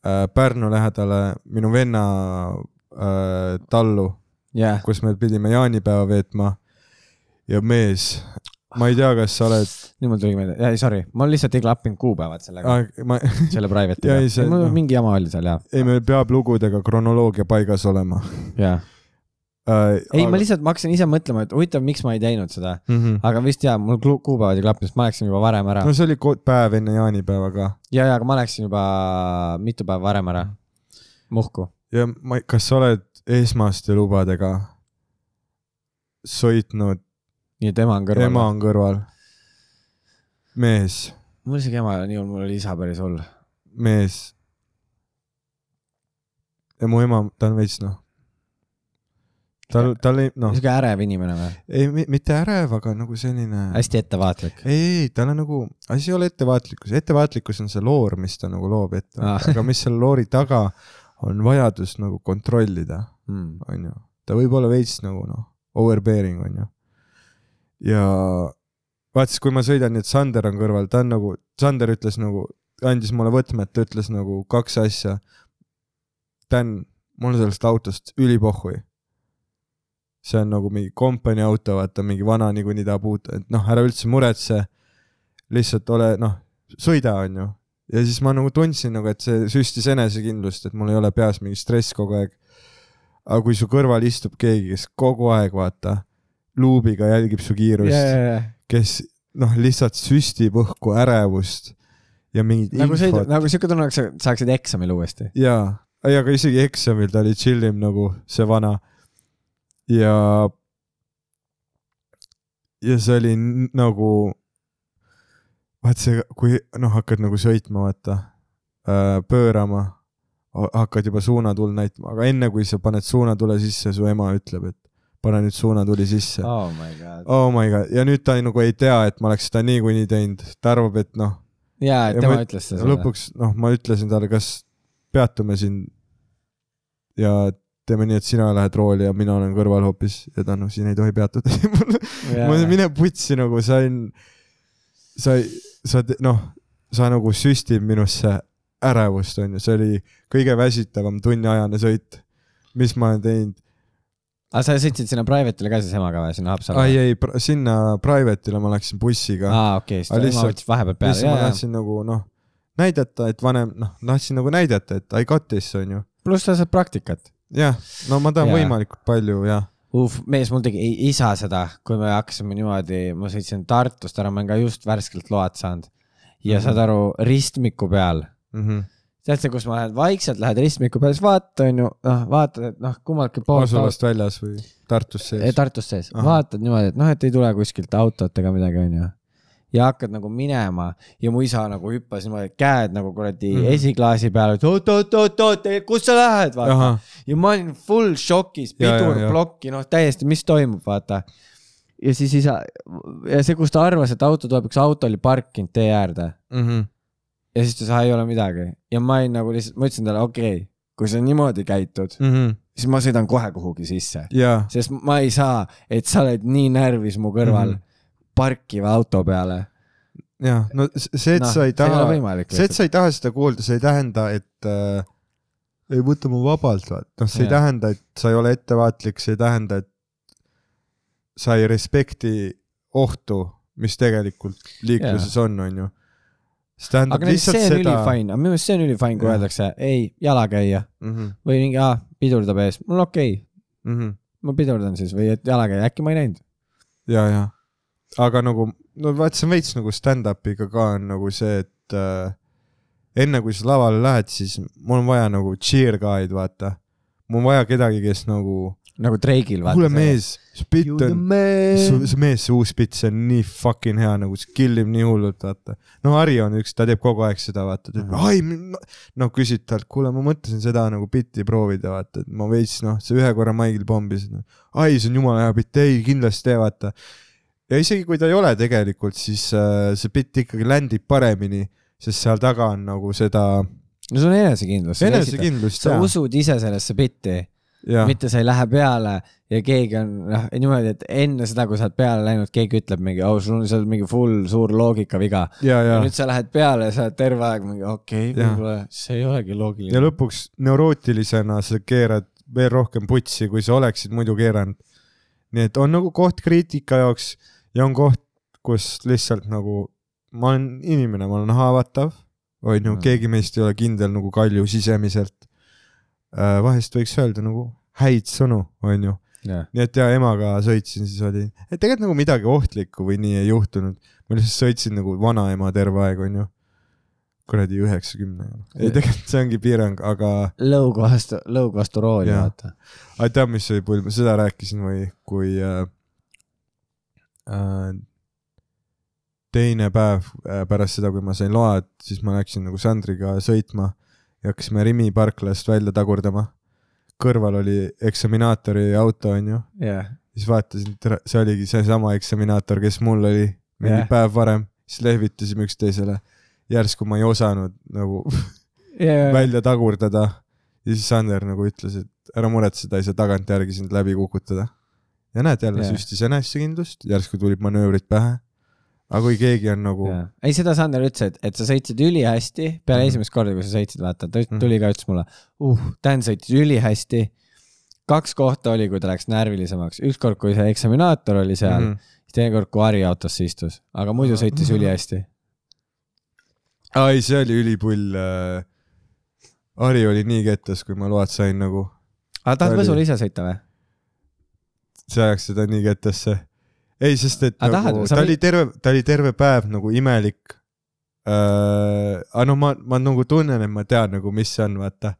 äh, Pärnu lähedale minu venna äh, tallu, jah, kus me pidime jaanipäeva veetma. ja mees, ma ei tea, kas sa oled nüüd mul tuli meelde, ei sorry, mul lihtsalt ei klappinud kuupäevad sellega, ah,, ma, selle Ja private'iga ei, see-. noh. mingi jama oli seal ja, ei, meil peab lugudega kronoloogia paigas olema ja. äh,. ei, ma lihtsalt, ma hakkasin ise mõtlema, et huvitav, miks ma ei teinud seda, mm. -hmm. aga vist jaa, mul kuupäevad ei klappinud, sest ma läksin juba varem ära no see oli päev enne jaanipäeva ka ja, ja, aga ma läksin juba mitu päeva varem ära, muhku. ja ma, kas sa oled esmaste lubadega sõitnud, nii et ema on kõrval. ema on kõrval, mees, mul isegi ema ei ole nii hull, mul oli isa päris hull. mees. ja mu ema, ta on veits noh, tal, tal ei noh, sihuke ärev inimene või? ei mitte ärev, aga nagu selline. hästi ettevaatlik. ei, ei, tal on nagu, asi ei ole ettevaatlikkus, ettevaatlikkus on see loor, mis ta nagu loob ette ah., aga mis selle loori taga on vajadus nagu kontrollida, Mm. onju. ta võib olla veits nagu noh, overbearing onju. Ja vaata siis, kui ma sõidan, nii et Sander on kõrval, ta on nagu, Sander ütles nagu, andis mulle võtmed, ta ütles nagu kaks asja. Dan, mul on sellest autost ülipohhui. see on nagu mingi kompanii auto, vaata mingi vana niikuinii tahab uut, et noh, ära üldse muretse. lihtsalt ole noh, sõida, onju. ja siis ma nagu tundsin nagu, et see süstis enesekindlust, et mul ei ole peas mingi stress kogu aeg. aga kui su kõrval istub keegi, kes kogu aeg vaata luubiga jälgib su kiirust yeah., ja, ja. kes noh, lihtsalt süstib õhku ärevust ja mingit nagu infot nagu siuke tunne, nagu sa saaksid eksamil uuesti. jaa, ei aga isegi eksamil ta oli chill im nagu see vana. ja, ja see oli nagu, vaat see, kui noh, hakkad nagu sõitma, vaata äh,, pöörama, hakkad juba suunatuld näitama, aga enne kui sa paned suunatule sisse, su ema ütleb, et pane nüüd suunatuli sisse. Oh my god. oh my god, ja nüüd ta nagu ei tea, et ma oleks seda niikuinii teinud, ta arvab, et noh, jaa, et Ja tema ma- ütles seda. lõpuks noh, ma ütlesin talle, kas peatume siin? Ja teeme nii, et sina lähed rooli ja mina olen kõrval hoopis. Ja ta noh, siin ei tohi peatuda. [laughs] ma mine putsi nagu sain, sa, sa te- noh, sa nagu süstid minusse ärevust onju, see oli kõige väsitavam tunniajane sõit, mis ma olen teinud. Aga sa sõitsid sinna private'ile ka siis emaga või, sinna ai Haapsallu? ei, sinna private'ile ma läksin bussiga. aa, okei, siis Aga ta ema võttis vahepeal peale, lihtsalt ma tahtsin nagu noh, näidata, et vanem, noh, tahtsin nagu näidata, et I got this on ju. pluss sa saad praktikat. jah, no ma tahan võimalikult palju jah. uh, mees, mul tegi isa seda, kui me hakkasime niimoodi, ma sõitsin Tartust ära, ma olen ka just värskelt load saanud. ja Mhm. saad aru, ristmiku peal, tead sa, kus ma lähen, vaikselt lähed ristmiku peale, siis vaata, onju, noh, vaatad, et noh, kummaltki poolt. asulast väljas või Tartus sees. Tartus sees, vaatad niimoodi, et noh, et ei tule kuskilt autot ega midagi, onju. ja hakkad nagu minema ja mu isa nagu hüppas niimoodi, käed nagu kuradi mm. -hmm. esiklaasi peal, et oot, oot, oot, oot, kus sa lähed, vaata. ja ma olin full šokis, pidur plokki, noh täiesti, mis toimub, vaata. ja siis isa ja see, kus ta arvas, et auto tuleb, üks auto oli parkinud tee äärde ja siis ta ütles, ei ole midagi ja ma olin nagu lihtsalt, ma ütlesin talle, okei okay,, kui sa niimoodi käitud, siis ma sõidan kohe kuhugi sisse, jaa, sest ma ei saa, et sa oled nii närvis mu kõrval mm. -hmm. parkiva auto peale. jaa, no see, et noh, sa ei ei taha, see, et sa ei taha seda kuulda, see ei tähenda, et äh, ei võta mu vabalt, vaata, noh, see ei Jah. tähenda, et sa ei ole ettevaatlik, see ei tähenda, et sa ei respekti ohtu, mis tegelikult liikluses on, on ju. See tähendab lihtsalt see on seda. minu meelest see on ülifine, kui öeldakse ei, jalakäija Mhm, või mingi, aa, pidurdab ees, mul okei okay., mhm. ma pidurdan siis või et jalakäija, äkki ma ei näinud. ja, ja, aga nagu, no vaat see on veits nagu stand-up'iga ka on nagu see, et äh, enne kui sa lavale lähed, siis mul on vaja nagu cheer guide, vaata. mul on vaja kedagi, kes nagu, nagu Drake'il vaata. kuule mees, see bitt on, see see mees, see uus bitt, see on nii fucking hea, nagu see killib nii hullult, vaata. no Harri on üks, ta teeb kogu aeg seda, vaata, ta ütleb Mhm. ai, no küsid talt, kuule, ma mõtlesin seda nagu bitti proovida, vaata, et ma veits, noh, sa ühe korra maigil pommisid. ai, see on jumala hea bitt, ei kindlasti tee, vaata. ja isegi kui ta ei ole tegelikult, siis äh, see bitt ikkagi ländib paremini, sest seal taga on nagu seda no sul on enesekindlus. enesekindlust sa ja, usud ise sellesse bitti, mitte sa ei lähe peale ja keegi on noh niimoodi, et enne seda, kui sa oled peale läinud, keegi ütleb mingi, oh sul on seal mingi full suur loogikaviga. ja, ja ja nüüd sa lähed peale ja sa oled terve aeg mingi okei okay,, võib-olla see ei olegi ja loogiline. lõpuks neurootilisena sa keerad veel rohkem putsi, kui sa oleksid muidu keeranud. nii et on nagu koht kriitika jaoks ja on koht, kus lihtsalt nagu ma olen inimene, ma olen haavatav, onju mm., keegi meist ei ole kindel nagu Kalju sisemiselt. Vahest võiks öelda nagu häid sõnu, onju. nii et ja emaga sõitsin, siis oli, et tegelikult nagu midagi ohtlikku või nii ei juhtunud. ma lihtsalt sõitsin nagu vanaema terve aeg, onju. kuradi üheksakümnega. ei, tegelikult see ongi piirang, aga lõug vastu, lõug vastu rooli, Jah. vaata. aga tead, mis oli pull, ma seda rääkisin või, kui äh, äh, teine päev äh, pärast seda, kui ma sain load, siis ma läksin nagu Sandriga sõitma ja hakkasime Rimi parklast välja tagurdama. kõrval oli eksaminaatori auto, onju, jah, siis vaatasin, see oligi seesama eksaminaator, kes mul oli mingi Jah. päev varem, siis lehvitasime üksteisele. järsku ma ei osanud nagu jah, välja tagurdada ja siis Sander nagu ütles, et ära muretse, ta ei saa tagantjärgi sind läbi kukutada. ja näed jälle yeah. süstis enesekindlust, järsku tulid manöövrid pähe. Aga kui keegi on nagu ei, seda Sander ütles, et, et sa sõitsid ülihästi peale Mhm. esimest korda, kui sa sõitsid, vaata, ta Mhm. tuli ka, ütles mulle, uh, Dan sõitis ülihästi. kaks kohta oli, kui ta läks närvilisemaks, ükskord, kui see eksaminaator oli seal mm. -hmm. siis teinekord, kui Harri autosse istus, aga muidu sõitis Mhm. ülihästi. ai, see oli ülipull äh,. Harri oli nii kettas, kui ma load sain nagu, aga tahad Võsule ise sõita või? see ajaks seda nii kettasse. ei, sest et Aga nagu, tahad- ta oli terve, ta oli terve päev nagu imelik äh,. aga no ma, ma nagu tunnen, et ma tean nagu, mis see on, vaata.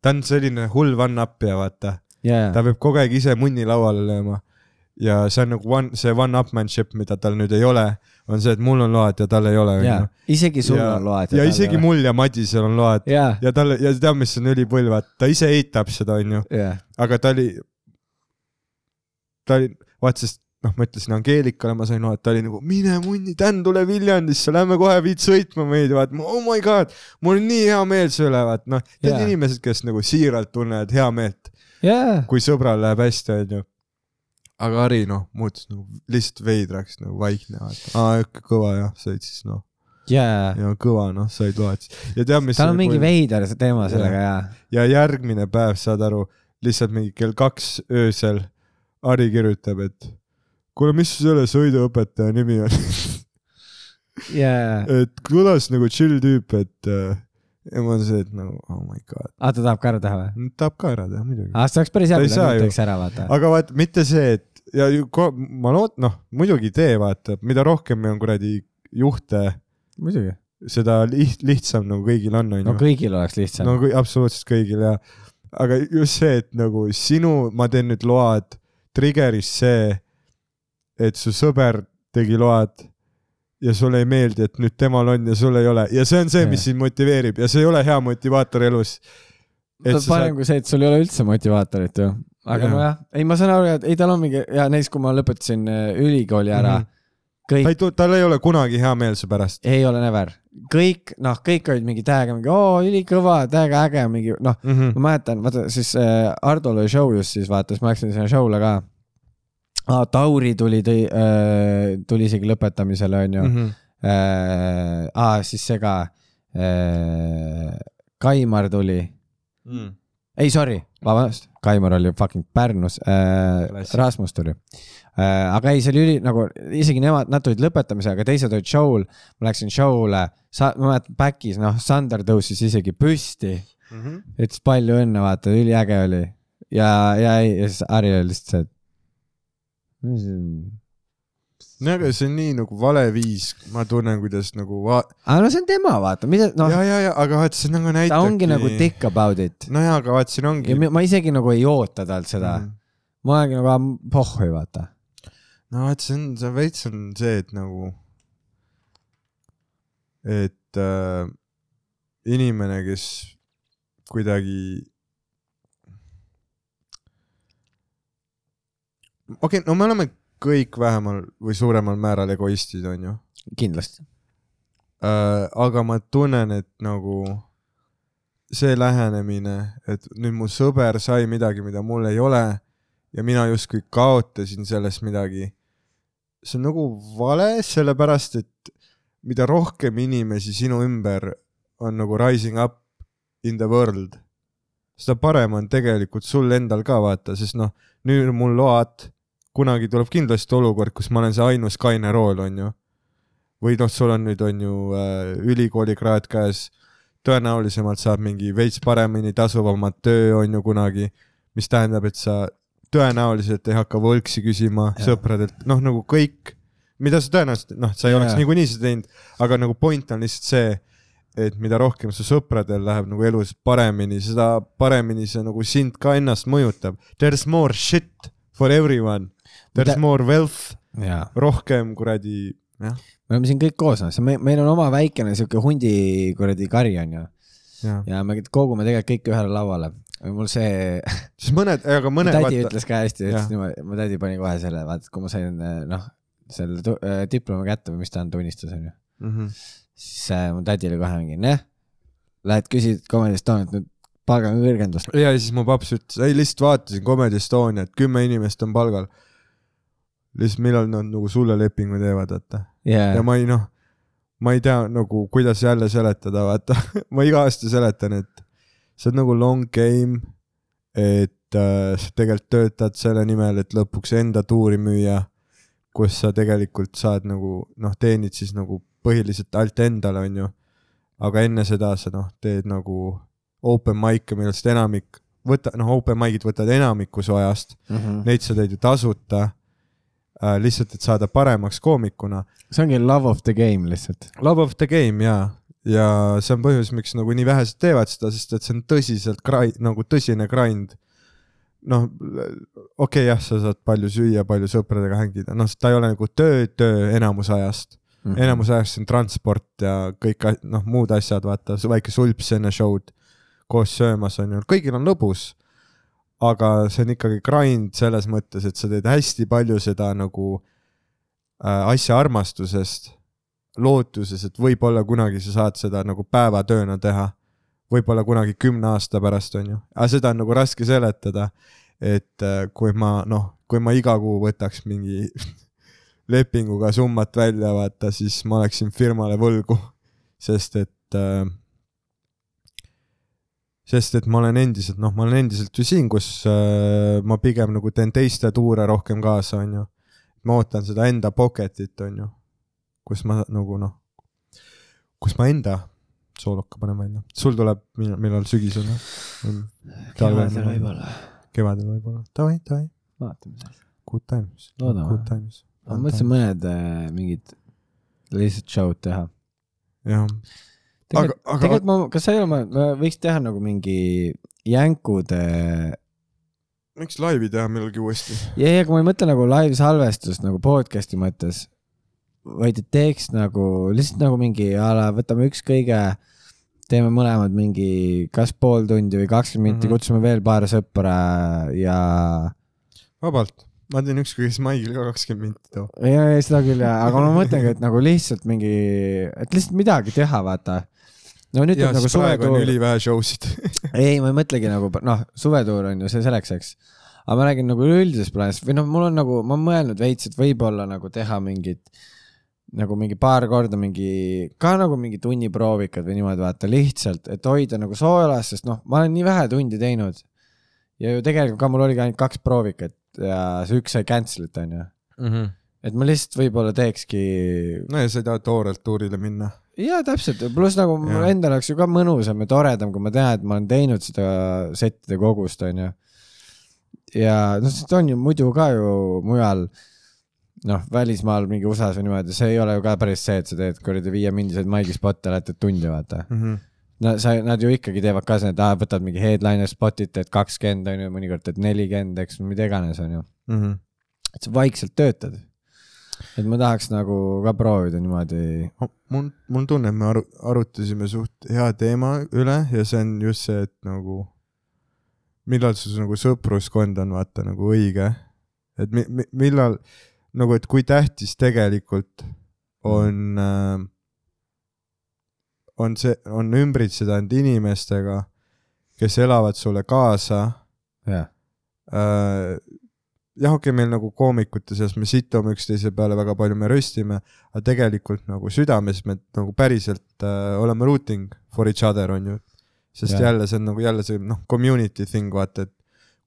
ta on selline hull one-up ja vaata jaa, ta peab kogu aeg ise munni lauale lööma ja see on nagu one, see one-upmanship, mida tal nüüd ei ole, on see, et mul on load ja tal ei ole, isegi sul ja, on load. ja isegi. mul ja Madisel on load jaa, ja tal ja tead, mis on ülipull, vaata, ta ise eitab seda, onju, jaa, aga ta oli, ta oli, vaat sest noh, ma ütlesin Angeelikale, ma sain load, ta oli nagu mine munni, Dan tule Viljandisse, lähme kohe viid sõitma meid, vaat oh my god, mul on nii hea meel selle üle, vaat noh, need Jaa. inimesed, kes nagu siiralt tunnevad hea meelt jaa, kui sõbral läheb hästi, onju. aga Harri noh, muutus nagu lihtsalt veidraks nagu vaikne, vaata. aa, kõva jah, said siis noh, jaa. ja kõva noh, said loed. ja tead, mis. tal on mingi veider see teema sellega jaa. ja järgmine päev, saad aru, lihtsalt mingi kell kaks öösel Ari kirjutab, et kuule, mis selle sõiduõpetaja nimi on jaa, et kõlas nagu chill tüüp, et äh, ja ma olen see, et nagu oh my god, aa ta tahab ka ära teha või? tahab ka ära teha muidugi. aa, see oleks päris hea, kui ta ju. teeks ära, vaata. aga vaat mitte see, et ja ju ko- ma loot-, noh, muidugi tee, vaata, mida rohkem on kuradi juhte, muidugi. seda liht-, lihtsam nagu kõigil on, no onju. kõigil oleks lihtsam no kui absoluutselt kõigil ja, aga just see, et nagu sinu, ma teen nüüd load, trigger'is see, et su sõber tegi load ja sulle ei meeldi, et nüüd temal on ja sul ei ole ja see on see, mis sind motiveerib ja see ei ole hea motivaator elus. parem saad, kui see, et sul ei ole üldse motivaatorit ju. aga nojah, ei, ma saan aru, et ei, tal on mingi ja näiteks, kui ma lõpetasin äh, ülikooli ära mm. -hmm. kõik ta ei, tal ei ole kunagi hea meel su pärast ei ole never, kõik noh, kõik olid mingi täiega mingi oo ülikõva, täiega äge, mingi noh, mm. -hmm. ma mäletan, vaata siis äh, Hardol oli show just siis vaata, siis ma läksin sinna show'le ka ah,. Tauri tuli, tõi äh,, tuli isegi lõpetamisele onju Mm mm. -hmm. äh, ah, siis see ka äh,, Kaimar tuli mm. ei, sorry, vabandust, Kaimar oli fucking Pärnus äh, Rasmus tuli äh,. aga ei, see oli üli nagu isegi nemad, nad tulid lõpetamise, aga teised olid show'l, ma läksin show'le, sa, ma mäletan back'is, noh, Sander tõusis isegi püsti, Mm -hmm. ütles palju õnne, vaata, üliäge oli. ja, ja ei, ja siis Harri oli lihtsalt see, et. No aga see on nii nagu vale viis, ma tunnen, kuidas nagu va-, aga no see on tema, vaata, mida, noh, ja, ja, ja aga vaata, see nagu ta näitabki. ongi nagu dick about it. no jaa, aga vaata, siin ongi ja. ma isegi nagu ei oota talt seda mm., mm.. ma olengi nagu pohhui, vaata. no vaat see on, see veits on see, et nagu, et äh, inimene, kes kuidagi. Okei okay,, no me oleme kõik vähemal või suuremal määral egoistid, onju kindlasti. äh,. aga ma tunnen, et nagu see lähenemine, et nüüd mu sõber sai midagi, mida mul ei ole ja mina justkui kaotasin sellest midagi. see on nagu vale, sellepärast et mida rohkem inimesi sinu ümber on nagu rising up in the world, seda parem on tegelikult sul endal ka vaata, sest noh, nüüd on mul load, kunagi tuleb kindlasti olukord, kus ma olen see ainus kaine rool, onju või noh, sul on nüüd on ju äh, ülikoolikraad käes, tõenäolisemalt saab mingi veits paremini tasuvamat töö on ju kunagi, mis tähendab, et sa tõenäoliselt ei hakka võlksi küsima Jah. sõpradelt, noh nagu kõik, mida sa tõenäoliselt, noh, sa ei Jaa. oleks niikuinii seda teinud, aga nagu point on lihtsalt see, et mida rohkem su sõpradel läheb nagu elus paremini, seda paremini see nagu sind ka ennast mõjutab. There is more shit for everyone, there is Mida- more wealth, rohkem kuradi, jah, me oleme siin kõik koos, noh, see me, meil on oma väikene sihuke hundi kuradi kari onju jah. ja me kogume tegelikult kõik ühele lauale. mul see, siis mõned, aga mõned tädi vaata, ütles ka hästi, ütles niimoodi, mu tädi pani kohe selle, vaata, kui ma sain noh, selle äh, diplomi kätte või mis ta on, tunnistus onju. Mhm. siis äh, mu tädi oli kohe mingi, noh, lähed küsid Comedy Estonialt nüüd palga kõrgendust. ja siis mu paps ütles, ei lihtsalt vaatasin Comedy Estoniat, kümme inimest on palgal. Lihtsalt millal nad nagu sulle lepingu teevad, vaata. ja ja, ma ei noh, ma ei tea nagu kuidas jälle seletada, vaata, [laughs] ma iga aasta seletan, et see on nagu long game, et äh, sa tegelikult töötad selle nimel, et lõpuks enda tuuri müüa, kus sa tegelikult saad nagu noh, teenid siis nagu põhiliselt alt endale, onju. aga enne seda sa noh, teed nagu open mic'e, millest enamik võta, noh, open mic'id võtavad enamiku su ajast, Mhm. neid sa teed ju tasuta. lihtsalt, et saada paremaks koomikuna see ongi love of the game lihtsalt. Love of the game ja, ja see on põhjus, miks nagu nii vähesed teevad seda, sest et see on tõsiselt grind, nagu tõsine grind. noh, okei okay, jah, sa saad palju süüa, palju sõpradega hängida, noh, ta ei ole nagu töö, töö enamus ajast. Mhm. enamus ajast on transport ja kõik, noh, muud asjad, vaata, väike sulps enne show'd koos söömas on ju, kõigil on lõbus. Aga see on ikkagi grind selles mõttes, et sa teed hästi palju seda nagu äh, asja armastusest, lootuses, et võib-olla kunagi sa saad seda nagu päevatööna teha. võib-olla kunagi kümne aasta pärast on ju, aga seda on nagu raske seletada. et äh, kui ma noh, kui ma iga kuu võtaks mingi [laughs] lepinguga summat välja, vaata, siis ma oleksin firmale võlgu, sest et äh, sest et ma olen endiselt, noh, ma olen endiselt ju siin, kus äh, ma pigem nagu teen teiste tuure rohkem kaasa, onju. ma ootan seda enda pocket'it, onju, kus ma nagu noh, kus ma enda sooloka panen välja. sul tuleb millal, sügisel või? kevadel võib-olla, kevadel võib-olla. Davai, davai, vaatame. good times. Good times. ma mõtlesin mõned äh, mingid lihtsalt show'd teha. jah, tegelikult, aga, tegelikult ma, kas sa ei ole, ma võiks teha nagu mingi jänkude miks laivi teha millalgi uuesti? ja, ja kui ma ei mõtle nagu live salvestust nagu podcast'i mõttes, vaid et teeks nagu lihtsalt nagu mingi a la võtame üks kõige, teeme mõlemad mingi kas pool tundi või kakskümmend minti mm, -hmm. kutsume veel paar sõpra ja, vabalt, ma teen ükskõik kes maigil ka kakskümmend minti too. ja, ja seda küll ja, aga ma mõtlengi, et nagu lihtsalt mingi, et lihtsalt midagi teha, vaata. No nüüd ja tuleb nagu on suvetuur, ülivähe show sid. [laughs] ei, ma ei mõtlegi nagu noh, suvetuur on ju see selleks, eks. aga ma räägin nagu üleüldisest plaanist või noh, mul on nagu, ma olen mõelnud veits, et võib-olla nagu teha mingit nagu mingi paar korda mingi, ka nagu mingi tunniproovikad või niimoodi vaata lihtsalt, et hoida nagu soolas, sest noh, ma olen nii vähe tundi teinud. ja ju tegelikult ka mul oligi ainult kaks proovikat ja see üks sai cancel'it onju. et ma lihtsalt võib-olla teekski no ja sa ei taha toorelt tuurile minna. jaa, täpselt, pluss nagu mul endal oleks ju ka mõnusam ja toredam, kui ma tean, et ma olen teinud seda settide kogust, onju. ja noh, see on ju muidu ka ju mujal, noh, välismaal mingi USA-s või niimoodi, see ei ole ju ka päris see, et sa teed kuradi viieminutised maigi spot'e, lähed tundi, vaata. no sa, nad ju ikkagi teevad ka seda, et aa, võtad mingi headliner spot'id, teed kakskümmend, onju, mõnikord teed nelikümmend, eks, mida iganes, onju. et sa vaikselt töötad. Et ma tahaks nagu ka proovida niimoodi. Mul, mul tunne, et me aru-, arutasime suht hea teema üle ja see on just see, et nagu millal sul nagu sõpruskond on vaata nagu õige. et mi, mi, millal nagu, et kui tähtis tegelikult on äh,, on see, on ümbritseda end inimestega, kes elavad sulle kaasa. Jah, äh, jah, okei okay,, meil nagu koomikute seas me situme üksteise peale väga palju, me röstime, aga tegelikult nagu südames me nagu päriselt äh, oleme rooting for each other, on ju. sest ja. jälle see on nagu jälle see noh, community thing, vaata, et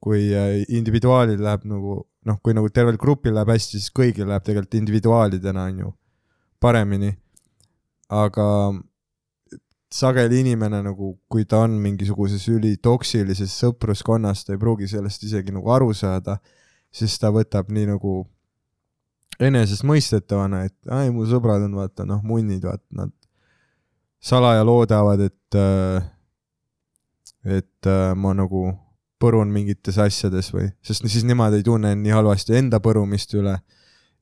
kui äh, individuaalil läheb nagu noh, kui nagu tervel grupil läheb hästi, siis kõigil läheb tegelikult individuaalidena, on ju, paremini. aga sageli inimene nagu, kui ta on mingisuguses ülitoksilises sõpruskonnas, ta ei pruugi sellest isegi nagu aru saada, siis ta võtab nii nagu enesestmõistetavana, et ai, mu sõbrad on vaata noh, munnid, vaata nad salaja loodavad, et äh, et äh, ma nagu põrun mingites asjades või, sest siis nemad ei tunne nii halvasti enda põrumist üle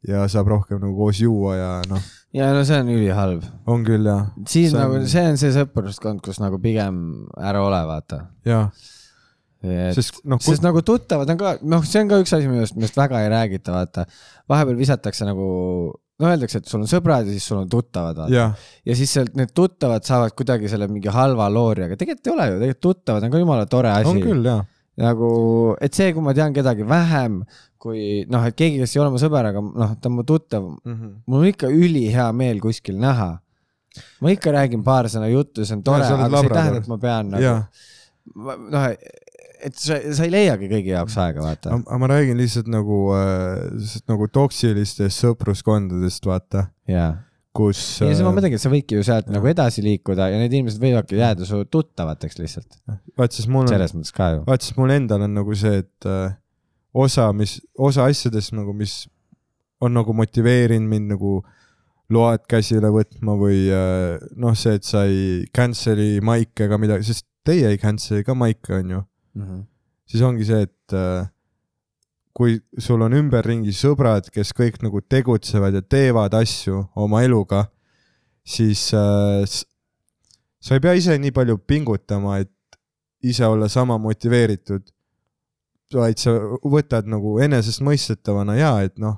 ja saab rohkem nagu koos juua ja noh, ja no see on ülihalb. on küll ja, siis See see on- nagu, see on see sõpruskond, kus nagu pigem ära ole, vaata. ja, et sest noh, sest nagu tuttavad on ka, noh, see on ka üks asi, millest, millest väga ei räägita, vaata. vahepeal visatakse nagu, no öeldakse, et sul on sõbrad ja siis sul on tuttavad, vaata. ja, siis sealt need tuttavad saavad kuidagi selle mingi halva loori, aga tegelikult ei ole ju, tegelikult tuttavad on ka jumala tore asi. on küll ja, nagu, et see, kui ma tean kedagi vähem kui noh, et keegi, kes ei ole mu sõber, aga noh, ta on mu tuttav, mul on ikka ülihea meel kuskil näha. ma ikka räägin paar sõna juttu, see on tore, aga see ei tähenda, et ma pean nagu, noh, et sa, sa ei leiagi kõigi jaoks aega, vaata. aga ma räägin lihtsalt nagu äh,, nagu toksilistest sõpruskondadest, vaata, jaa. kus ja siis ma mõtlengi, et sa võidki ju sealt jah. nagu edasi liikuda ja need inimesed võivadki jääda su tuttavateks lihtsalt. vaat siis mul on, selles mõttes ka ju. vaat siis mul endal on nagu see, et äh, osa, mis, osa asjadest nagu, mis on nagu motiveerinud mind nagu load käsile võtma või äh, noh, see, et sa ei cancel'i maike ega midagi, sest teie ei cancel'i ka maike, on ju. Mhm. siis ongi see, et äh, kui sul on ümberringi sõbrad, kes kõik nagu tegutsevad ja teevad asju oma eluga, siis äh, sa ei pea ise nii palju pingutama, et ise olla sama motiveeritud, vaid sa võtad nagu enesestmõistetavana ja et noh,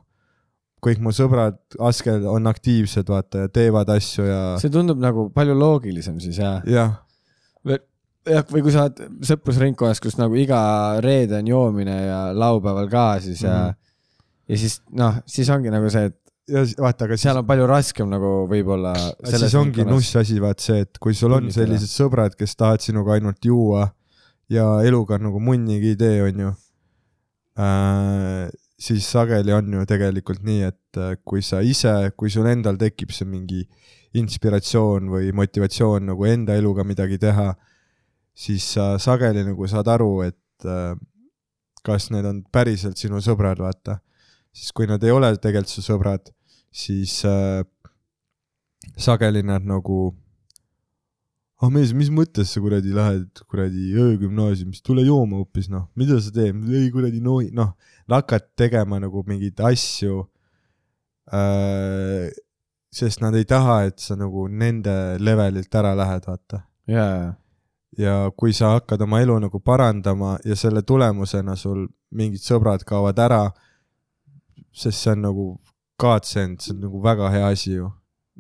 kõik mu sõbrad Askel on aktiivsed, vaata ja teevad asju ja see tundub nagu palju loogilisem siis jah. jah, jah, või kui sa oled sõprusringkonnas, kus nagu iga reede on joomine ja laupäeval ka siis ja Mhm. ja siis noh, siis ongi nagu see, et ja vaata, aga seal on palju raskem nagu võib-olla. siis ongi nuss asi, vaat see, et kui sul on sellised sõbrad, kes tahavad sinuga ainult juua ja eluga on nagu munnigi idee, onju äh,, siis sageli on ju tegelikult nii, et äh, kui sa ise, kui sul endal tekib see mingi inspiratsioon või motivatsioon nagu enda eluga midagi teha, siis sa sageli nagu saad aru, et äh, kas need on päriselt sinu sõbrad, vaata. siis kui nad ei ole tegelikult su sõbrad, siis äh, sageli nad nagu ah mees, mis mõttes sa kuradi lähed kuradi öögümnaasiumist, tule jooma hoopis noh, mida sa teed, ei kuradi no noh, hakkad tegema nagu mingeid asju äh,. sest nad ei taha, et sa nagu nende levelilt ära lähed, vaata. jaa, ja kui sa hakkad oma elu nagu parandama ja selle tulemusena sul mingid sõbrad kaovad ära, sest see on nagu godsend, see on nagu väga hea asi ju.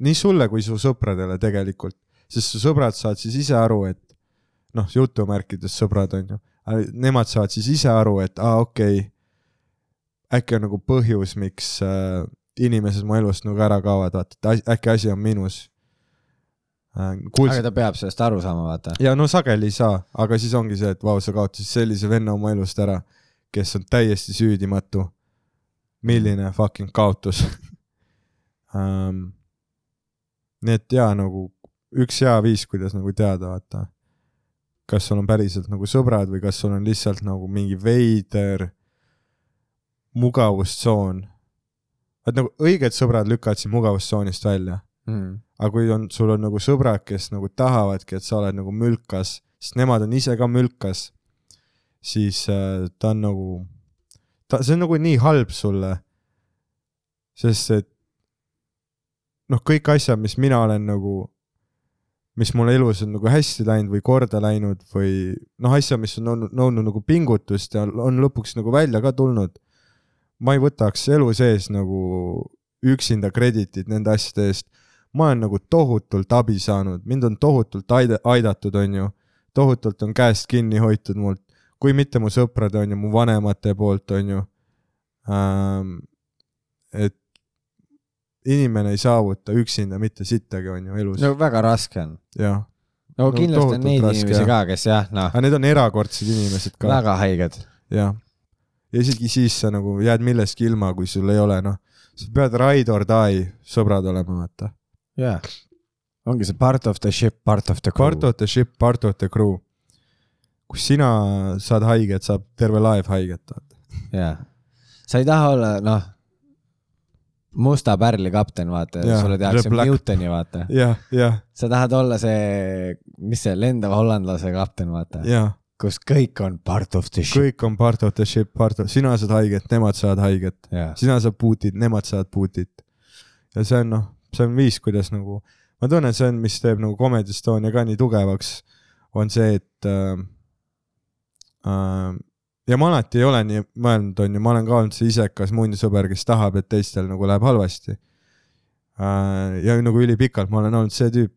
nii sulle kui su sõpradele tegelikult, sest su sõbrad saavad siis ise aru, et noh, jutumärkides sõbrad on ju, nemad saavad siis ise aru, et aa okei. Okay,, äkki on nagu põhjus, miks äh, inimesed mu elust nagu ära kaovad, vaata, et äkki asi on minus äh,. aga ta peab sellest aru saama, vaata. ja no sageli ei saa, aga siis ongi see, et vau, sa kaotasid sellise venna oma elust ära, kes on täiesti süüdimatu. milline fucking kaotus um. [laughs] nii et jaa, nagu üks hea viis, kuidas nagu teada, vaata, kas sul on päriselt nagu sõbrad või kas sul on lihtsalt nagu mingi veider mugavustsoon. et nagu õiged sõbrad lükkavad sind mugavustsoonist välja mm.. aga kui on, sul on nagu sõbrad, kes nagu tahavadki, et sa oled nagu mülkas, sest nemad on ise ka mülkas, siis äh, ta on nagu, ta, see on nagu nii halb sulle. sest et noh, kõik asjad, mis mina olen nagu, mis mul elus on nagu hästi läinud või korda läinud või noh, asjad, mis on olnud, nõudnud nagu pingutust ja on lõpuks nagu välja ka tulnud. ma ei võtaks elu sees nagu üksinda kreditit nende asjade eest ma olen nagu tohutult abi saanud, mind on tohutult aida-, aidatud, onju. tohutult on käest kinni hoitud mult, kui mitte mu sõprade, onju, mu vanemate poolt, onju ähm,. et inimene ei saavuta üksinda mitte sittagi, onju, elus no väga raske on. jah. no No kindlasti on tohutult neid raske, inimesi jah. ka, kes jah, noh, aga need on erakordsed inimesed ka, väga haiged. jah. ja isegi siis sa nagu jääd millestki ilma, kui sul ei ole, noh, sa pead ride or die sõbrad olema, vaata jaa. ongi see part of the ship, part of the crew. Part of the ship, part of the crew. kus sina saad haiget, saab terve laev haiget, vaata. jaa. sa ei taha olla, noh, musta pärli kapten, vaata Jaa,, sulle tehakse Newtoni, vaata. jah, jah, sa tahad olla see, mis see lendava hollandlase kapten, vaata, jah, kus kõik on part of the ship. kõik on part of the ship, part of, sina saad haiget, nemad saavad haiget, jaa, sina saad puutit, nemad saavad puutit. ja see on noh, see on viis, kuidas nagu, ma tunnen, see on, mis teeb nagu Comedy Estonia ka nii tugevaks, on see, et äh, äh, ja ma alati ei ole nii mõelnud, on ju, ma olen ka olnud see isekas munnisõber, kes tahab, et teistel nagu läheb halvasti äh,. ja nagu ülipikalt ma olen olnud see tüüp.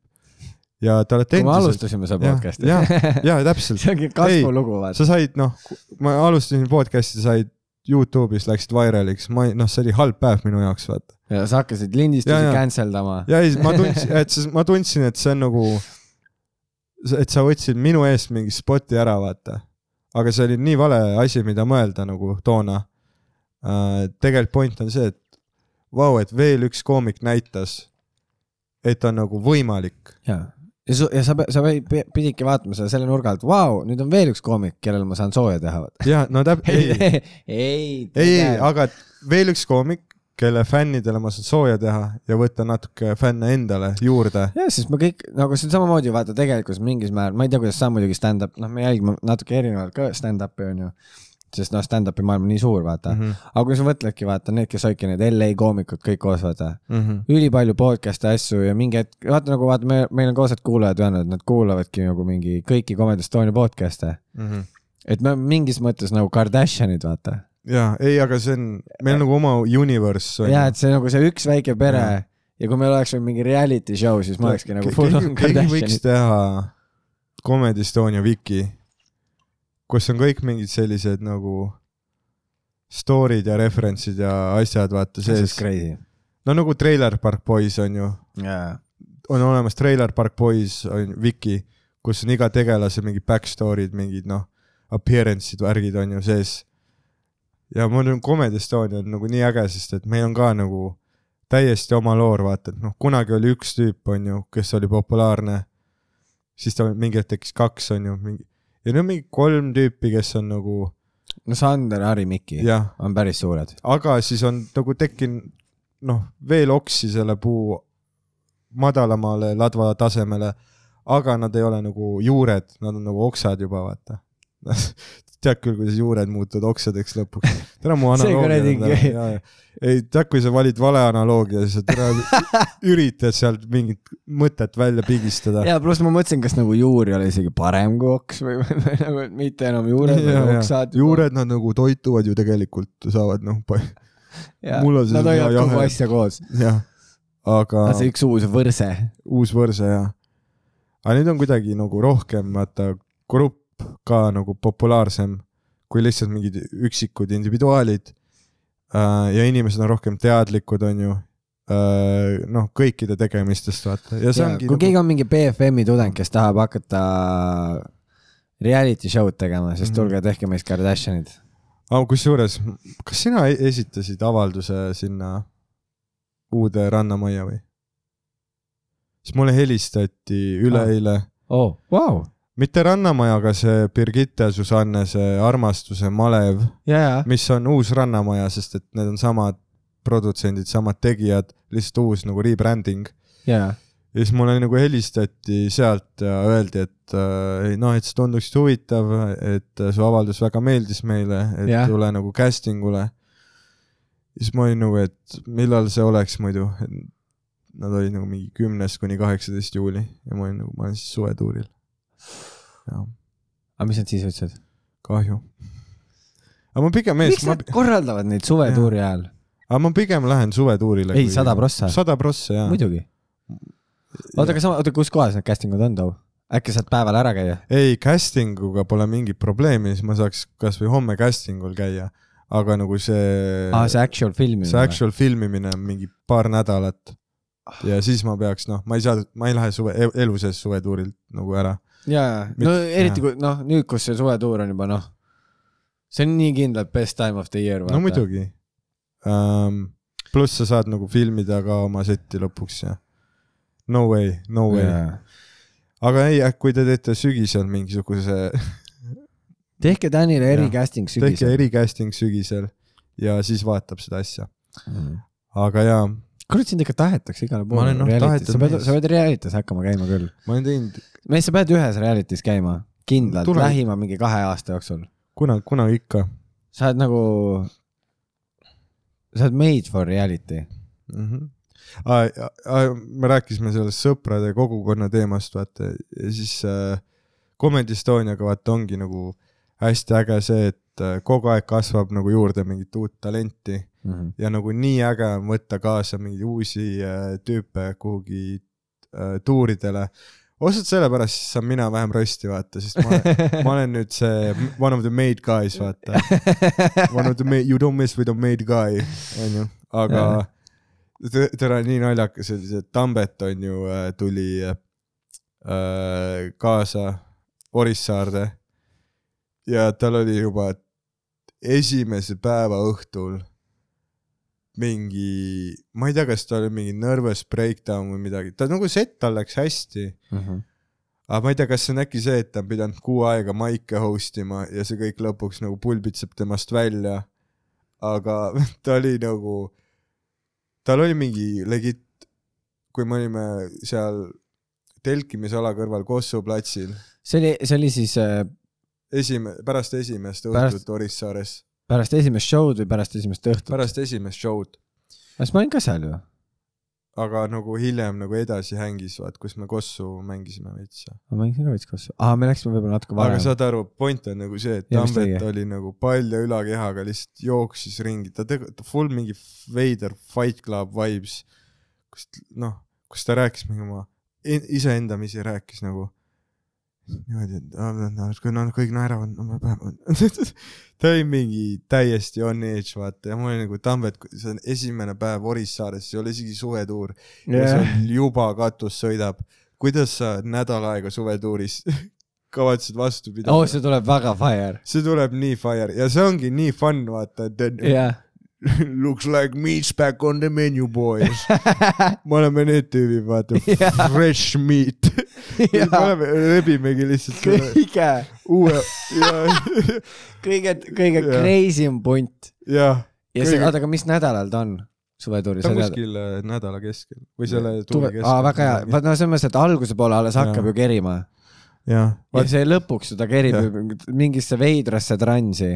ja te olete kui me endiselt, alustasime seda podcast'i. jah, jaa, täpselt. [laughs] see ongi kasvulugu, vaata. sa said, noh, ma alustasin podcast'i, said Youtube'is läksid vairaliks, ma ei, noh, see oli halb päev minu jaoks, vaata. ja sa hakkasid lindistusi cancel dama. ja ei, ma tundsin, et see, ma tundsin, et see on nagu, et sa võtsid minu eest mingi spoti ära, vaata. aga see oli nii vale asi, mida mõelda nagu toona uh,. tegelikult point on see, et vau, et veel üks koomik näitas, et on nagu võimalik. jaa. Ja su-, ja sa, sa pididki vaatama seda selle nurga alt, vau, nüüd on veel üks koomik, kellel ma saan sooja teha, ja no täp-, [laughs] ei, ei, ei, ei, aga veel üks koomik, kelle fännidele ma saan sooja teha ja võtta natuke fänne endale juurde. jah, sest me kõik nagu see on samamoodi vaata tegelikult mingis määral, ma ei tea, kuidas sa muidugi stand-up, noh, me jälgime natuke erinevalt ka stand-up'i onju. Sest noh, stand-up'i maailm on nii suur, vaata mm. -hmm. aga kui sa mõtledki, vaata need, kes hoidki need LA koomikud kõik koos, vaata. Mhm. ülipalju podcast'e asju ja mingi hetk, vaata nagu vaata, me, meil on kaasad kuulajad öelnud, nad kuulavadki nagu mingi kõiki Comedy Estonia podcast'e. et me mingis mõttes nagu Kardashianid, vaata. ja ei, aga see on, meil on nagu oma universe. ja et see nagu see üks väike pere ja, ja kui meil oleks veel mingi reality show, siis ma olekski nagu keegi võiks teha Comedy Estonia Wiki, kus on kõik mingid sellised nagu story'd ja reference'id ja asjad, vaata sees. no nagu Trailer Park Boys on ju, jaa, on olemas Trailer Park Boys on Wiki, kus on iga tegelase mingid back story'd, mingid noh, appearance'id, värgid on ju sees. ja mul on Comedy Estonia on nagu nii äge, sest et meil on ka nagu täiesti oma loor, vaata, et noh, kunagi oli üks tüüp, on ju, kes oli populaarne. siis ta mingi hetk tekkis kaks, on ju, mingi ja nüüd on mingi kolm tüüpi, kes on nagu no Sander, Harri, Mikki jah, on päris suured. aga siis on nagu tekkinud noh, veel oksi selle puu madalamale ladva tasemele, aga nad ei ole nagu juured, nad on nagu oksad juba, vaata. [laughs] tead küll, kuidas juured muutuvad oksadeks lõpuks. täna mu [laughs] analoogia ei tead, kui sa valid vale analoogia, siis sa täna [laughs] üritad sealt mingit mõtet välja pigistada. ja pluss ma mõtlesin, kas nagu juur ei ole isegi parem kui oks või, või nagu mitte enam juured, vaid oksad. juured nad nagu toituvad ju tegelikult, saavad noh, mul on see Nad hoiavad kogu asja koos. jah, aga see üks uus võrse. uus võrse ja, aga nüüd on kuidagi nagu rohkem vaata grupp ka nagu populaarsem kui lihtsalt mingid üksikud individuaalid. ja inimesed on rohkem teadlikud, on ju. noh, kõikide tegemistest vaata ja see Ja, ongi kui nagu, keegi on mingi BFM-i tudeng, kes tahab hakata reality show'd tegema, siis Mhm. tulge tehke meist Kardashianid. aga kusjuures, kas sina e- esitasid avalduse sinna uude Rannamajja või? siis mulle helistati üleeile ah., oo, vau. Mitte Rannamaja, aga see Birgitte Susanne, see armastuse malev ja, mis on uus Rannamaja, sest et need on samad produtsendid, samad tegijad, lihtsalt uus nagu rebranding. ja, ja siis mulle nagu helistati sealt ja öeldi, et äh, ei, noh, et see tunduks huvitav, et äh, su avaldus väga meeldis meile, et yeah. tule nagu casting ule. siis ma olin nagu, et millal see oleks muidu, nad olid nagu mingi kümnes kuni kaheksateist juuli ja ma olin nagu, ma olen siis suvetuuril. Aga mis nad siis ütlesid? kahju. aga ma pigem mees miks, nad korraldavad neid suvetuuri ajal? aga ma pigem lähen suvetuurile. ei, sada prossa, sada prossa jaa. muidugi. oota, aga sa, oota, kus kohas need casting ud on too? äkki saad päeval ära käia? ei, casting uga pole mingit probleemi, siis ma saaks kasvõi homme casting ul käia, aga nagu see aa, see actual filmimine. see actual filmimine on mingi paar nädalat. ja siis ma peaks, noh, ma ei saa, ma ei lähe suve, elu sees suvetuurilt nagu ära. jaa, Mit- no eriti kui noh, nüüd, kus see suvetuur on juba noh, see on nii kindlalt best time of the year. no muidugi um,. pluss sa saad nagu filmida ka oma setti lõpuks ja no way, no way yeah.. aga ei, kui te teete sügisel mingisuguse, [laughs] tehke Danile eri Jah. casting tehke sügisel. ericasting sügisel ja siis vaatab seda asja. Mm. aga jaa, kurat, sind ikka tahetakse igale poole reality's, sa pead, sa pead reality's hakkama käima küll. ma olen teinud mees, sa pead ühes reality's käima, kindlalt, lähima mingi kahe aasta jooksul. kunagi, kunagi ikka sa oled nagu, sa oled made for reality. mm. -hmm. me rääkisime sellest sõprade kogukonna teemast, vaata, ja siis äh, Comedy Estoniaga vaata ongi nagu hästi äge see, et äh, kogu aeg kasvab nagu juurde mingit uut talenti ja nagu nii äge on võtta kaasa mingeid uusi äh, tüüpe kuhugi äh, tuuridele. osalt sellepärast saan mina vähem rösti vaata, sest ma, ma olen nüüd see one of the made guys, vaata. One of the made, you don't mess with a made guy, onju, aga tä- täna nii naljakas oli see, et Tambet on ju äh, tuli äh, kaasa Orissaarde ja tal oli juba esimese päeva õhtul mingi, ma ei tea, kas tal oli mingi nervous breakdown või midagi, ta nagu set tal läks hästi, aga ma ei tea, kas see on äkki see, et ta on pidanud kuu aega maike host ima ja see kõik lõpuks nagu pulbitseb temast välja. aga [laughs] ta oli nagu, tal oli mingi legit, kui me olime seal telkimisala kõrval Kossu platsil, see oli, see oli siis äh, esime-, pärast esimest Pärast- õhtut Orissaares, pärast esimest show'd või pärast esimest õhtut? pärast esimest show'd, kas ma olin ka seal ju? aga nagu hiljem nagu edasi hängis, vaat kus me Kossu mängisime veits. ma mängisin ka veits kasvu. aa, me läksime võib-olla natuke aga varem. saad aru, point on nagu see, et mis Tambet oli nagu palja ülakehaga, lihtsalt jooksis ringi, ta tegi full mingi veider Fight Club vibes, kus noh, kus ta rääkis mingi oma, iseendamisi rääkis nagu niimoodi, et nad kõik naeravad, no me peame. ta oli mingi täiesti on edge, vaata, ja mul oli nagu Tambet, see on esimene päev Orissaares, see ei ole isegi suvetuur yeah. juba katus sõidab. kuidas sa nädal aega suvetuuris [laughs] kavatsed vastu pidada oh, see tuleb väga fire. see tuleb nii fire ja see ongi nii fun, vaata, et jah, [laughs] looks like meat's back on the menu boys. [laughs] me oleme need tüübid, vaata [laughs] Jaa., fresh meat. me oleme, rebimegi lihtsalt kõige, uue ja, kõige, kõige Jah. crazy im punt. ja ja see, oota, aga mis nädalal ta on? suvetuuri, ta on kuskil äh, nädala keskel või selle tuuri keskel. aa, väga hea, vaat no selles mõttes, et alguse poole alles hakkab ju kerima jah, ja see lõpuks ju ta kerib Jah. ju mingisse veidrasse transi.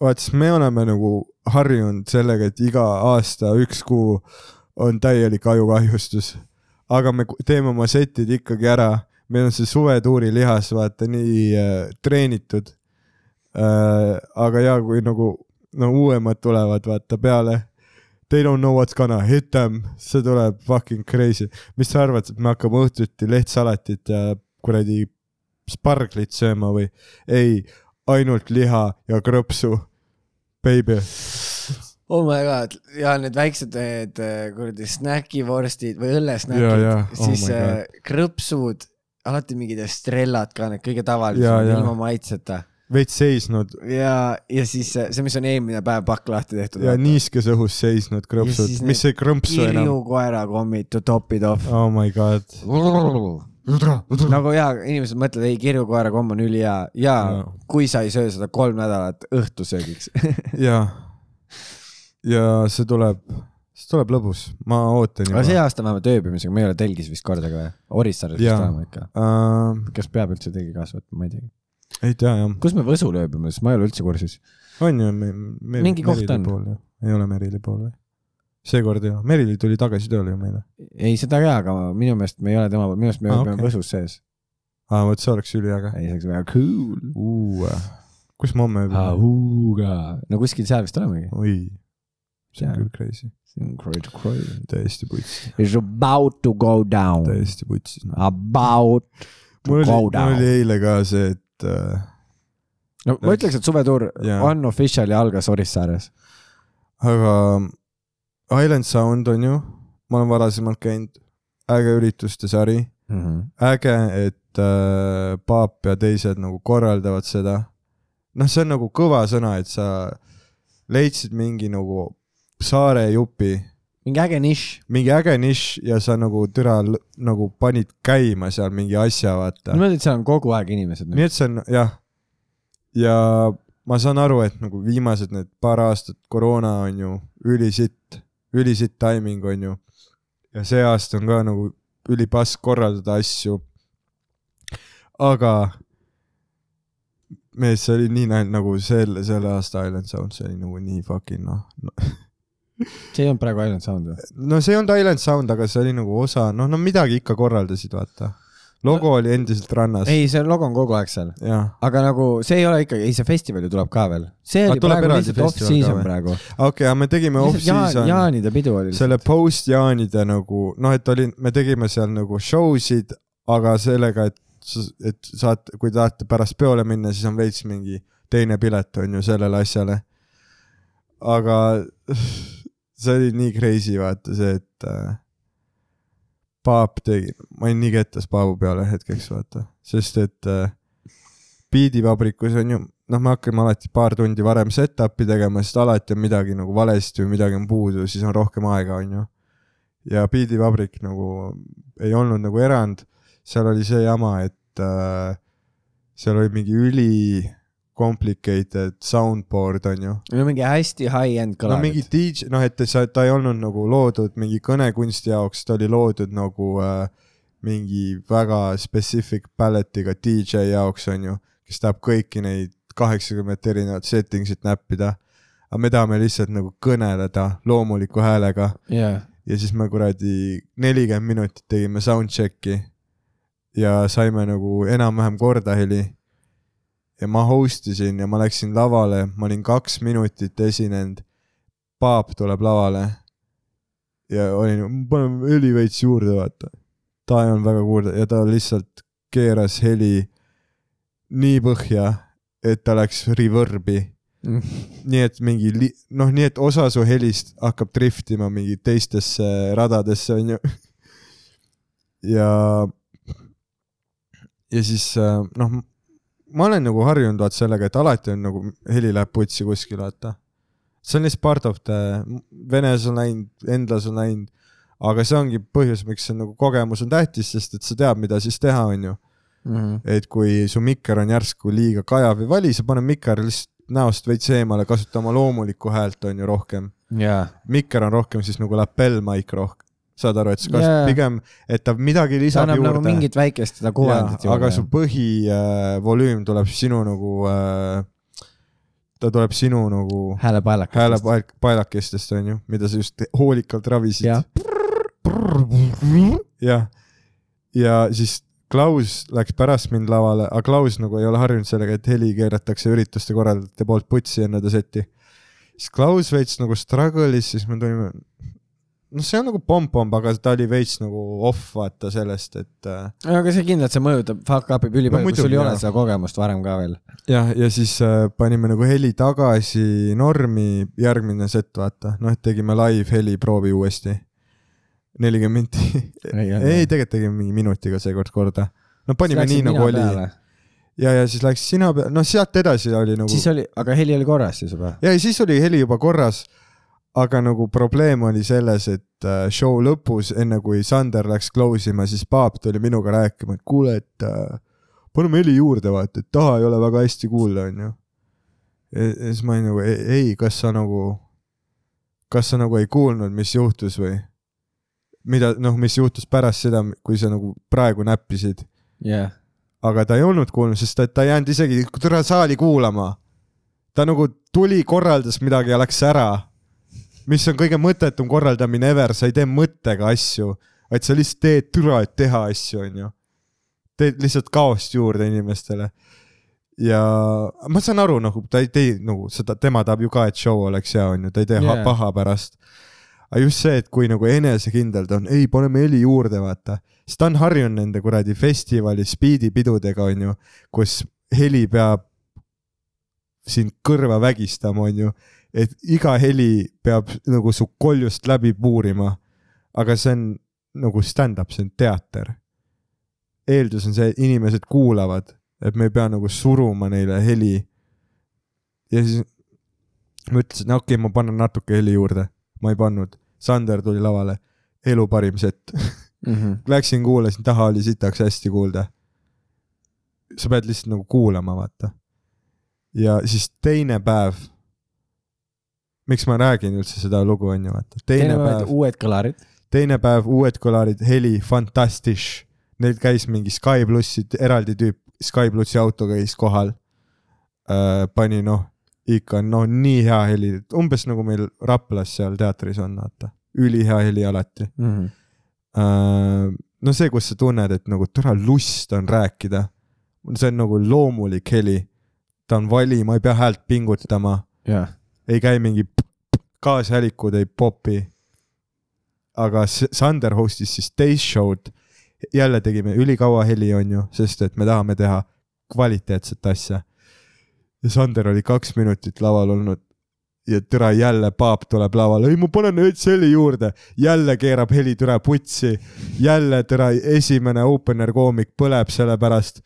Vaat siis me oleme nagu harjunud sellega, et iga aasta üks kuu on täielik ajukahjustus. aga me teeme oma setid ikkagi ära, meil on see suvetuuri lihas vaata nii äh, treenitud äh,. aga ja kui nagu no uuemad tulevad vaata peale, they don't know what's gonna hit them, see tuleb fucking crazy. mis sa arvad, et me hakkame õhtuti lehtsalatit ja kuradi sparglit sööma või? ei, ainult liha ja krõpsu, baby. oh my god, ja need väiksed need äh, kuradi snäkivorstid või õllesnäkid jaa., Oh siis äh, krõpsud, alati mingid estrellad ka, need kõige tavalisemad jaa. ilma maitseta veits seisnud ja, ja siis äh, see, mis on eelmine päev pakk lahti tehtud. ja niiskes õhus seisnud krõpsud mis ei krõmpsu enam. kirju koerakommid to top it off. oh my god. [laughs] nagu ja inimesed mõtlevad, ei kirju koerakomm on ülihea ja Jaa. kui sa ei söö seda kolm nädalat õhtusöögiks. [laughs] ja, ja see tuleb, see tuleb lõbus, ma ootan aga see juba. aasta vähemalt ööbimisega, me ei ole telgis vist kordagi või? Orissaares vist oleme ikka. Uh, kas peab üldse telgi kaasa võtma, ma ei tea. ei tea jah, kus me Võsul ööbime, sest ma ei ole üldse kursis. on ju me, me, Mingi koht on.. ei ole Merili pool või? Seekord ei ole, Merili tuli tagasi tööle ju meile. ei, seda ka, aga minu meelest me ei ole tema, minu meelest me Aa, ööbime okei. Võsus sees. aa, vot see oleks üliäge. ei, see oleks väga cool. kus me homme ööbime? No kuskil seal vist olemegi. oi, see on küll crazy, see on great, great. täiesti putsi, Is about to go down. täiesti putsi. About to mul oli, go mul down oli. eile ka see, et äh, no ma ütleks, et suvetuur Jaa. on official ja algas Orissaares. aga Island Sound on ju, ma olen varasemalt käinud, äge ürituste sari, äge, et äh, Paap ja teised nagu korraldavad seda. noh, see on nagu kõva sõna, et sa leidsid mingi nagu saare jupi, mingi äge nišš. mingi äge nišš ja sa nagu türa nagu panid käima seal mingi asja, vaata. niimoodi, et seal on kogu aeg inimesed. nii et see on jah, ja ma saan aru, et nagu viimased need paar aastat koroona on ju ülisitt, ülisitt timing on ju. ja see aasta on ka nagu ülipask korraldada asju. aga mees, see oli nii nä- nagu selle, selle aasta Island Sound, see oli nagu nii fucking noh no.. see ei olnud praegu Island Sound või? no see ei olnud Island Sound, aga see oli nagu osa, noh, no midagi ikka korraldasid, vaata. Logo oli endiselt rannas. ei, see logo on kogu aeg seal. aga nagu see ei ole ikkagi, ei see festival ju tuleb ka veel. see oli praegu lihtsalt off-season praegu. okei okay,, me tegime off-season, jaanide pidu oli selle post-jaanide nagu noh, et oli, me tegime seal nagu show sid, aga sellega, et, et saate, kui tahate pärast peole minna, siis on veits mingi teine pilet on ju sellele asjale. aga [laughs] see oli nii crazy, vaata see, et äh, Paap tegi, ma olin nii kettas Paavu peale hetkeks, vaata, sest et äh, biidivabrikus on ju, noh, me hakkame alati paar tundi varem set-up'i tegema, sest alati on midagi nagu valesti või midagi on puudu, siis on rohkem aega, on ju. ja biidivabrik nagu ei olnud nagu erand, seal oli see jama, et äh, seal oli mingi üli complicated soundboard on ju. no mingi hästi high-end no kõlarid mingi DJ, noh, et sa, ta ei olnud nagu loodud mingi kõnekunsti jaoks, ta oli loodud nagu äh, mingi väga specific pallet'iga DJ jaoks on ju, kes tahab kõiki neid kaheksakümmet erinevat setting'it näppida. aga me tahame lihtsalt nagu kõneleda loomuliku häälega yeah.. ja siis me kuradi nelikümmend minutit tegime soundcheck'i ja saime nagu enam-vähem korda heli. Ja ma host isin ja ma läksin lavale, ma olin kaks minutit esinenud. Paap tuleb lavale ja olin, paneme heli veits juurde, vaata. ta ei olnud väga kuulda ja ta lihtsalt keeras heli nii põhja, et ta läks reverb'i [laughs] nii et mingi noh, nii et osa su helist hakkab driftima mingi teistesse radadesse, onju. [laughs] ja, ja siis äh, noh, ma olen nagu harjunud vaat sellega, et alati on nagu heli läheb putsi kuskil, vaata. see on lihtsalt part of the, Venes on läinud, Endlas on läinud, aga see ongi põhjus, miks see nagu kogemus on tähtis, sest et sa tead, mida siis teha, onju. Mhm. et kui su mikker on järsku liiga kajav või vali, sa pane mikker lihtsalt näost veits eemale, kasuta oma loomulikku häält, on ju rohkem. jaa, mikker on rohkem siis nagu lapellmaik rohkem, saad aru, et sa Jaa. kasutad pigem, et ta midagi ta lisab annab juurde nagu mingit väikest seda kuvandit Jaa, aga su põhivolüüm tuleb sinu nagu äh,, ta tuleb sinu nagu häälepaelakast. häälepaelakestest onju, mida sa just hoolikalt ravisid Jah.. jah, ja siis Klaus läks pärast mind lavale, aga Klaus nagu ei ole harjunud sellega, et heli keeratakse ürituste korraldajate poolt putsi enne ta seti. siis Klaus veits nagu struggle'is, siis me tulime, noh, see on nagu pomm-pomm, aga ta oli veits nagu off vaata sellest, et äh, aga see kindlalt, see mõjutab, fuck up ib ülipalju No no,, kui sul ei ole seda kogemust varem ka veel. jah, ja siis äh, panime nagu heli tagasi normi, järgmine set, vaata, noh, et tegime live heli proovi uuesti. nelikümmend minti, ei, tegelikult tegime mingi minutiga seekord korda. no panime nii nagu oli ja, ja siis läks sina peale, noh, sealt edasi oli nagu siis oli, aga heli oli korras siis juba? ja ja siis oli heli juba korras. Aga nagu probleem oli selles, et äh, show lõpus, enne kui Sander läks close ima, siis Paap tuli minuga rääkima, et kuule, et äh, paneme heli juurde, vaata, et taha ei ole väga hästi kuulda, onju. ja siis ma olin nagu, ei, kas sa nagu, kas sa nagu ei kuulnud, mis juhtus või? mida, noh, mis juhtus pärast seda, kui sa nagu praegu näppisid jah. aga ta ei olnud kuulnud, sest ta, ta ei jäänud isegi saali kuulama. ta nagu tuli, korraldas midagi ja läks ära. Mis on kõige mõttetum korraldamine ever, sa ei tee mõttega asju, vaid sa lihtsalt teed türa, et teha asju, onju. teed lihtsalt kaost juurde inimestele. ja ma saan aru, nagu ta ei tee nagu seda, tema tahab ju ka, et show oleks hea, onju, ta ei tee yeah. paha pärast. aga just see, et kui nagu enesekindel ta on, ei, paneme heli juurde, vaata siis ta on harjunud nende kuradi festivali spiidipidudega, onju, kus heli peab sind kõrva vägistama, onju, et iga heli peab nagu su koljust läbi puurima. aga see on nagu stand-up, see on teater. eeldus on see, et inimesed kuulavad, et me ei pea nagu suruma neile heli. ja siis ma ütlesin, okei okay,, ma panen natuke heli juurde, ma ei pannud, Sander tuli lavale, elu parim sett Mhm. [laughs] Läksin, kuulasin taha, oli sitaks hästi kuulda. sa pead lihtsalt nagu kuulama, vaata. ja siis teine päev. Miks ma räägin üldse seda lugu, on ju, vaata. teine päev uued kõlarid. teine päev uued kõlarid, heli fantastish. Neil käis mingi Sky plussi, eraldi tüüp, Sky plussi auto käis kohal äh,. pani noh, ikka noh, nii hea heli, umbes nagu meil Raplas seal teatris on, vaata. ülihea heli alati Mhm. Äh, no see, kus sa tunned, et nagu türa lust on rääkida. see on nagu loomulik heli. ta on vali, ma ei pea häält pingutama, jah, ei käi mingi kaashälikud ei popi. aga Sander host'is siis teist show'd. jälle tegime ülikaua heli, onju, sest et me tahame teha kvaliteetset asja. ja Sander oli kaks minutit laval olnud ja türa jälle paap tuleb lavale, ei ma panen heli juurde, jälle keerab heli türa putsi, jälle türa esimene opener koomik põleb selle pärast.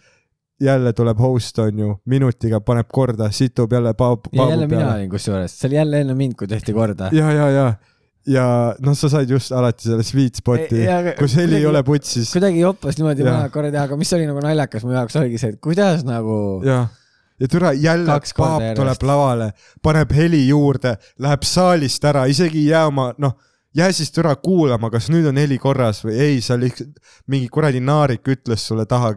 Jälle tuleb host onju, minutiga paneb korda, situb jälle paap, ja jälle paabu mina peale. olin kusjuures, see oli jälle enne mind, kui tehti korda. ja, ja, ja, ja noh, sa said just alati selle sweet spot'i Ei, kus heli ei ole putsis. kuidagi joppas niimoodi vaja korra teha, aga mis oli nagu naljakas mu jaoks oligi see, et kuidas nagu jah, ja türa jälle paap tuleb lavale, paneb heli juurde, läheb saalist ära, isegi ei jää oma, noh, jää siis türa kuulama, kas nüüd on heli korras või ei, sa lihtsalt, mingi kuradi naarik ütles sulle taha,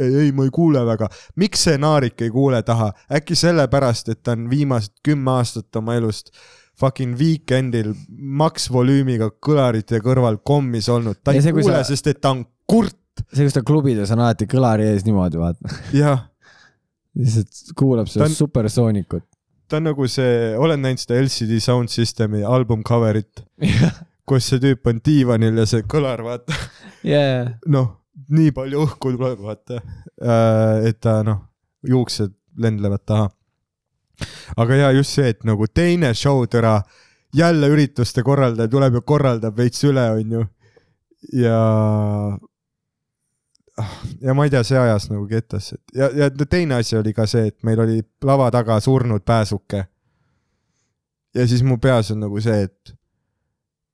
ei, ei, ma ei kuule väga. miks see naarik ei kuule taha, äkki sellepärast, et ta on viimased kümme aastat oma elust fucking Weekendil maksvolüümiga kõlarite kõrval kommis olnud, ta ei see, kuule, sa- sest et ta on kurt, see, kus ta klubides on alati kõlari ees niimoodi vaata, jah. Lihtsalt kuulab seda on- on... supersoonikut. ta on nagu see, olen näinud seda LCD Sound Systemi album cover'it, kus see tüüp on diivanil ja see kõlar, vaata, jaa, noh, nii palju õhku tuleb, vaata, et ta noh, juuksed lendlevad taha. aga ja just see, et nagu teine show türa, jälle ürituste korraldaja tuleb ja korraldab veits üle, onju. ja ja ma ei tea, see ajas nagu kettasse ja, ja teine asi oli ka see, et meil oli lava taga surnud pääsuke. ja siis mu peas on nagu see, et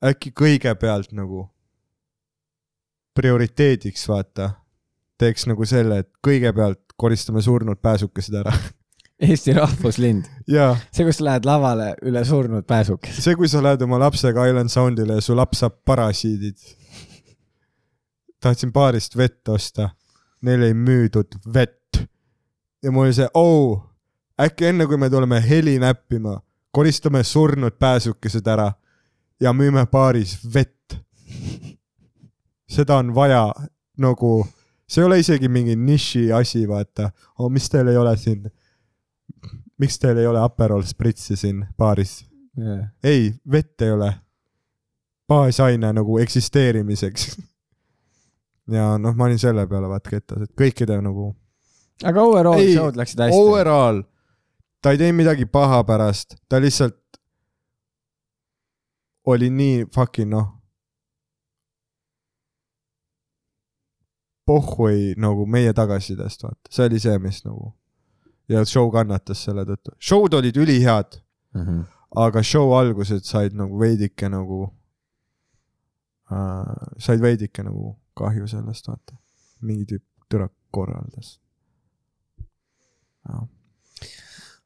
äkki kõigepealt nagu prioriteediks vaata, teeks nagu selle, et kõigepealt koristame surnud pääsukesed ära [laughs] Eesti rahvuslind, ja see, kus sa lähed lavale üle surnud pääsukese. see, kui sa lähed oma lapsega Island Soundile ja su laps saab parasiidid. tahtsin baarist vett osta, neil ei müüdud vett. ja mul oli see, oo, äkki enne kui me tuleme heli näppima, koristame surnud pääsukesed ära ja müüme baaris vett. Seda on vaja nagu, see ei ole isegi mingi niši asi, vaata. oo, mis teil ei ole siin? miks teil ei ole Aperol spritsi siin baaris? ei, vett ei ole. baasaine nagu eksisteerimiseks. [laughs] ja noh, ma olin selle peale vaat kettas, et kõikide nagu aga overall Ei, show'd läksid hästi. overall, ta ei teinud midagi paha pärast, ta lihtsalt oli nii fucking noh. Pohhui nagu meie tagasisidest, vaata, see oli see, mis nagu ja show kannatas selle tõttu, show'd olid ülihead Mhm. aga show algused said nagu veidike nagu äh,, said veidike nagu kahju sellest, vaata. mingi tüüp türa korraldas.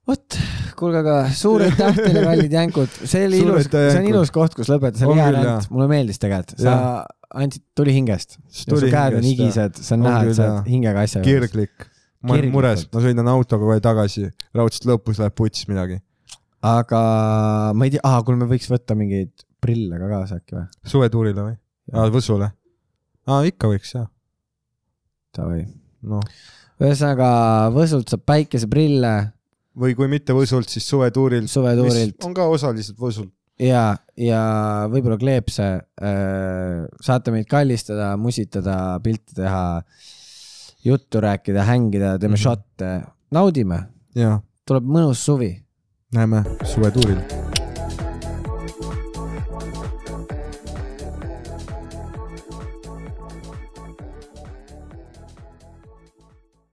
vot, kuulge, aga suur aitäh teile, kallid jänkud, see oli ilus, see on ilus koht, kus lõpetada, see oli hea rent, mulle meeldis tegelikult, sa Jah. andsid, tuli hingest. su käed on higised, see on näha, et sa oled hingega asja kirglik. ma olen mures, ma sõidan autoga kohe tagasi, raudselt lõpus läheb puts midagi. aga ma ei tea, aa, kuule, me võiks võtta mingeid prille ka kaasa äkki või? suvetuurile või? aa, Võsule? aa, ikka võiks jah. Davai. noh, ühesõnaga Võsult saab päikeseprille või kui mitte Võsult, siis suvetuuril. suvetuurilt on ka osaliselt Võsul. ja, ja võib-olla kleepse äh,. saate meid kallistada, musitada, pilte teha, juttu rääkida, hängida, teeme Mhm. šotte, naudime, tuleb mõnus suvi näeme suvetuuril